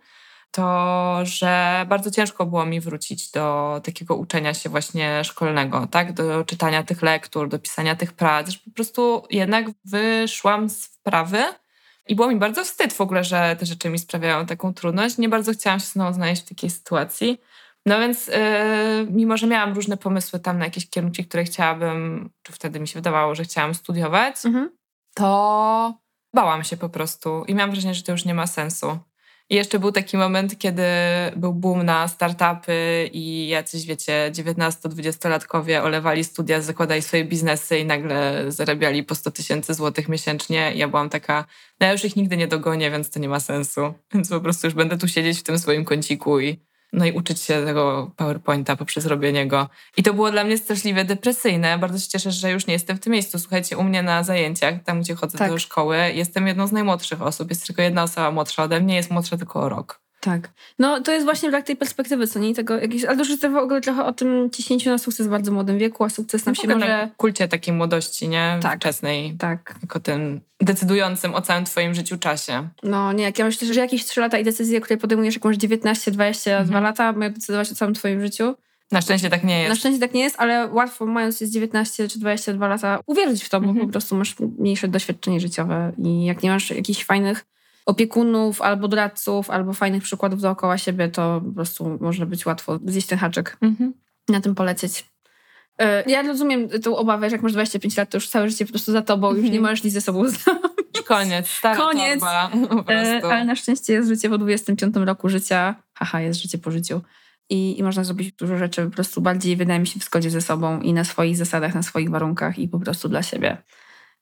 to że bardzo ciężko było mi wrócić do takiego uczenia się właśnie szkolnego, tak? Do czytania tych lektur, do pisania tych prac, po prostu jednak wyszłam z wprawy i było mi bardzo wstyd w ogóle, że te rzeczy mi sprawiają taką trudność. Nie bardzo chciałam się znowu znaleźć w takiej sytuacji. No więc yy, mimo, że miałam różne pomysły tam na jakieś kierunki, które chciałabym, czy wtedy mi się wydawało, że chciałam studiować, mhm. to bałam się po prostu i miałam wrażenie, że to już nie ma sensu. I jeszcze był taki moment, kiedy był boom na startupy i jacyś, wiecie, 19-20-latkowie olewali studia, zakładali swoje biznesy i nagle zarabiali po 100 tysięcy złotych miesięcznie. I ja byłam taka, no ja już ich nigdy nie dogonię, więc to nie ma sensu. Więc po prostu już będę tu siedzieć w tym swoim kąciku i no i uczyć się tego PowerPointa poprzez robienie go. I to było dla mnie straszliwie depresyjne. Bardzo się cieszę, że już nie jestem w tym miejscu. Słuchajcie, u mnie na zajęciach, tam gdzie chodzę tak. do szkoły, jestem jedną z najmłodszych osób. Jest tylko jedna osoba młodsza ode mnie, jest młodsza tylko o rok. Tak. No to jest właśnie brak tej perspektywy, co nie? Tego jakieś, ale już w ogóle trochę o tym ciśnięciu na sukces w bardzo młodym wieku, a sukces nam no, się może... Na kulcie takiej młodości, nie? Tak. Wczesnej. Tak. Jako tym decydującym o całym twoim życiu czasie. No nie, jak ja myślę, że jakieś trzy lata i decyzje, które podejmujesz, jak masz 19, 22 mhm. lata, mają decydować o całym twoim życiu. Na szczęście tak nie jest. Na szczęście tak nie jest, ale łatwo mając jest 19 czy 22 lata uwierzyć w to, bo mhm. po prostu masz mniejsze doświadczenie życiowe i jak nie masz jakichś fajnych opiekunów, albo doradców, albo fajnych przykładów dookoła siebie, to po prostu może być łatwo zjeść ten haczyk. Mhm. Na tym polecieć. E, ja rozumiem tą obawę, że jak masz 25 lat, to już całe życie po prostu za tobą, już nie mhm. możesz nic ze sobą zrobić. Koniec, stara Koniec. Torba, (laughs) e, ale na szczęście jest życie po 25 roku życia. Haha, jest życie po życiu. I, I można zrobić dużo rzeczy po prostu bardziej, wydaje mi się, w zgodzie ze sobą i na swoich zasadach, na swoich warunkach i po prostu dla siebie.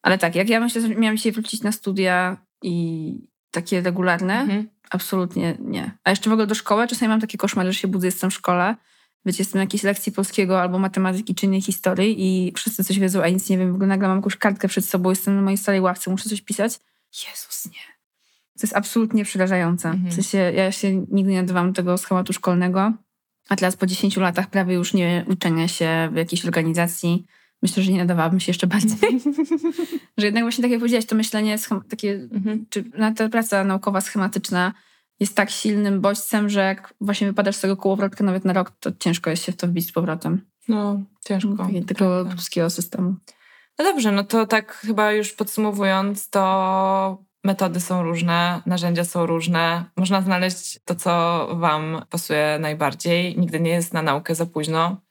Ale tak, jak ja myślę, że miałam dzisiaj wrócić na studia i, takie regularne? Mhm. Absolutnie nie. A jeszcze w ogóle do szkoły czasami mam takie koszmary, że się budzę, jestem w szkole, wiecie, jestem na jakiejś lekcji polskiego albo matematyki czy innej historii i wszyscy coś wiedzą, a nic nie wiem. W ogóle nagle mam jakąś kartkę przed sobą, jestem na mojej starej ławce, muszę coś pisać. Jezus, nie. To jest absolutnie przerażające. Mhm. W sensie ja się nigdy nie nadawałam tego schematu szkolnego, a teraz po 10 latach prawie już nie uczenia się w jakiejś organizacji, myślę, że nie nadawałabym się jeszcze bardziej. (laughs) że jednak właśnie tak jak powiedziałaś, to myślenie, takie, mhm. czy ta praca naukowa schematyczna jest tak silnym bodźcem, że jak właśnie wypadasz z tego kołowrotka nawet na rok, to ciężko jest się w to wbić z powrotem. No, ciężko. Tego polskiego systemu. No dobrze, no to tak chyba już podsumowując, to metody są różne, narzędzia są różne. Można znaleźć to, co Wam pasuje najbardziej. Nigdy nie jest na naukę za późno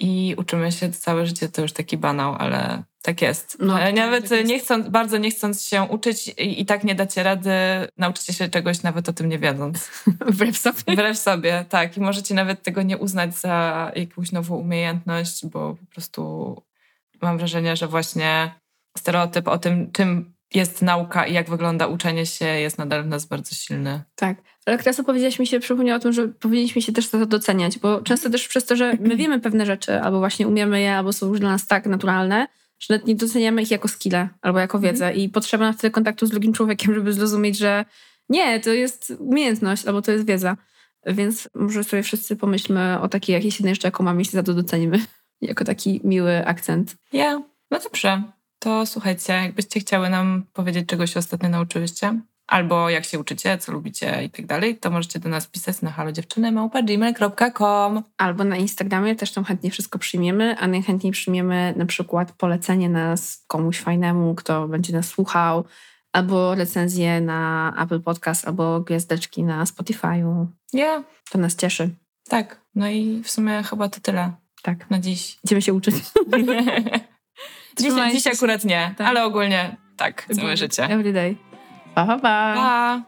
i uczymy się całe życie, to już taki banał, ale tak jest. No, tak, nawet tak nie chcąc, bardzo nie chcąc się uczyć i, i tak nie dacie rady, nauczycie się czegoś nawet o tym nie wiedząc. (laughs) Wbrew sobie. Wbrew sobie, tak. I możecie nawet tego nie uznać za jakąś nową umiejętność, bo po prostu mam wrażenie, że właśnie stereotyp o tym, czym jest nauka i jak wygląda uczenie się, jest nadal w nas bardzo silny. Tak. Ale teraz powiedziałaś mi się, przypomniała o tym, że powinniśmy się też za to doceniać, bo często też przez to, że my wiemy pewne rzeczy, albo właśnie umiemy je, albo są już dla nas tak naturalne, że nawet nie doceniamy ich jako skille albo jako mhm. wiedzę i potrzeba nam wtedy kontaktu z drugim człowiekiem, żeby zrozumieć, że nie, to jest umiejętność albo to jest wiedza. Więc może sobie wszyscy pomyślmy o takiej jakiejś jednej rzeczy, jaką mamy i się za to docenimy. (laughs) Jako taki miły akcent. Ja, yeah. no dobrze. To słuchajcie, jakbyście chciały nam powiedzieć, czego się ostatnio nauczyłyście, albo jak się uczycie, co lubicie i tak dalej, to możecie do nas pisać na halodziewczyny.gmail.com Albo na Instagramie też tam chętnie wszystko przyjmiemy, a najchętniej przyjmiemy na przykład polecenie nas komuś fajnemu, kto będzie nas słuchał, albo recenzję na Apple Podcast, albo gwiazdeczki na Spotify'u. Yeah. To nas cieszy. Tak, no i w sumie chyba to tyle. Tak. Na dziś. Idziemy się uczyć. (laughs) Dziś, dziś akurat nie, tak. ale ogólnie tak, całe życie. Every day. Pa, pa. pa.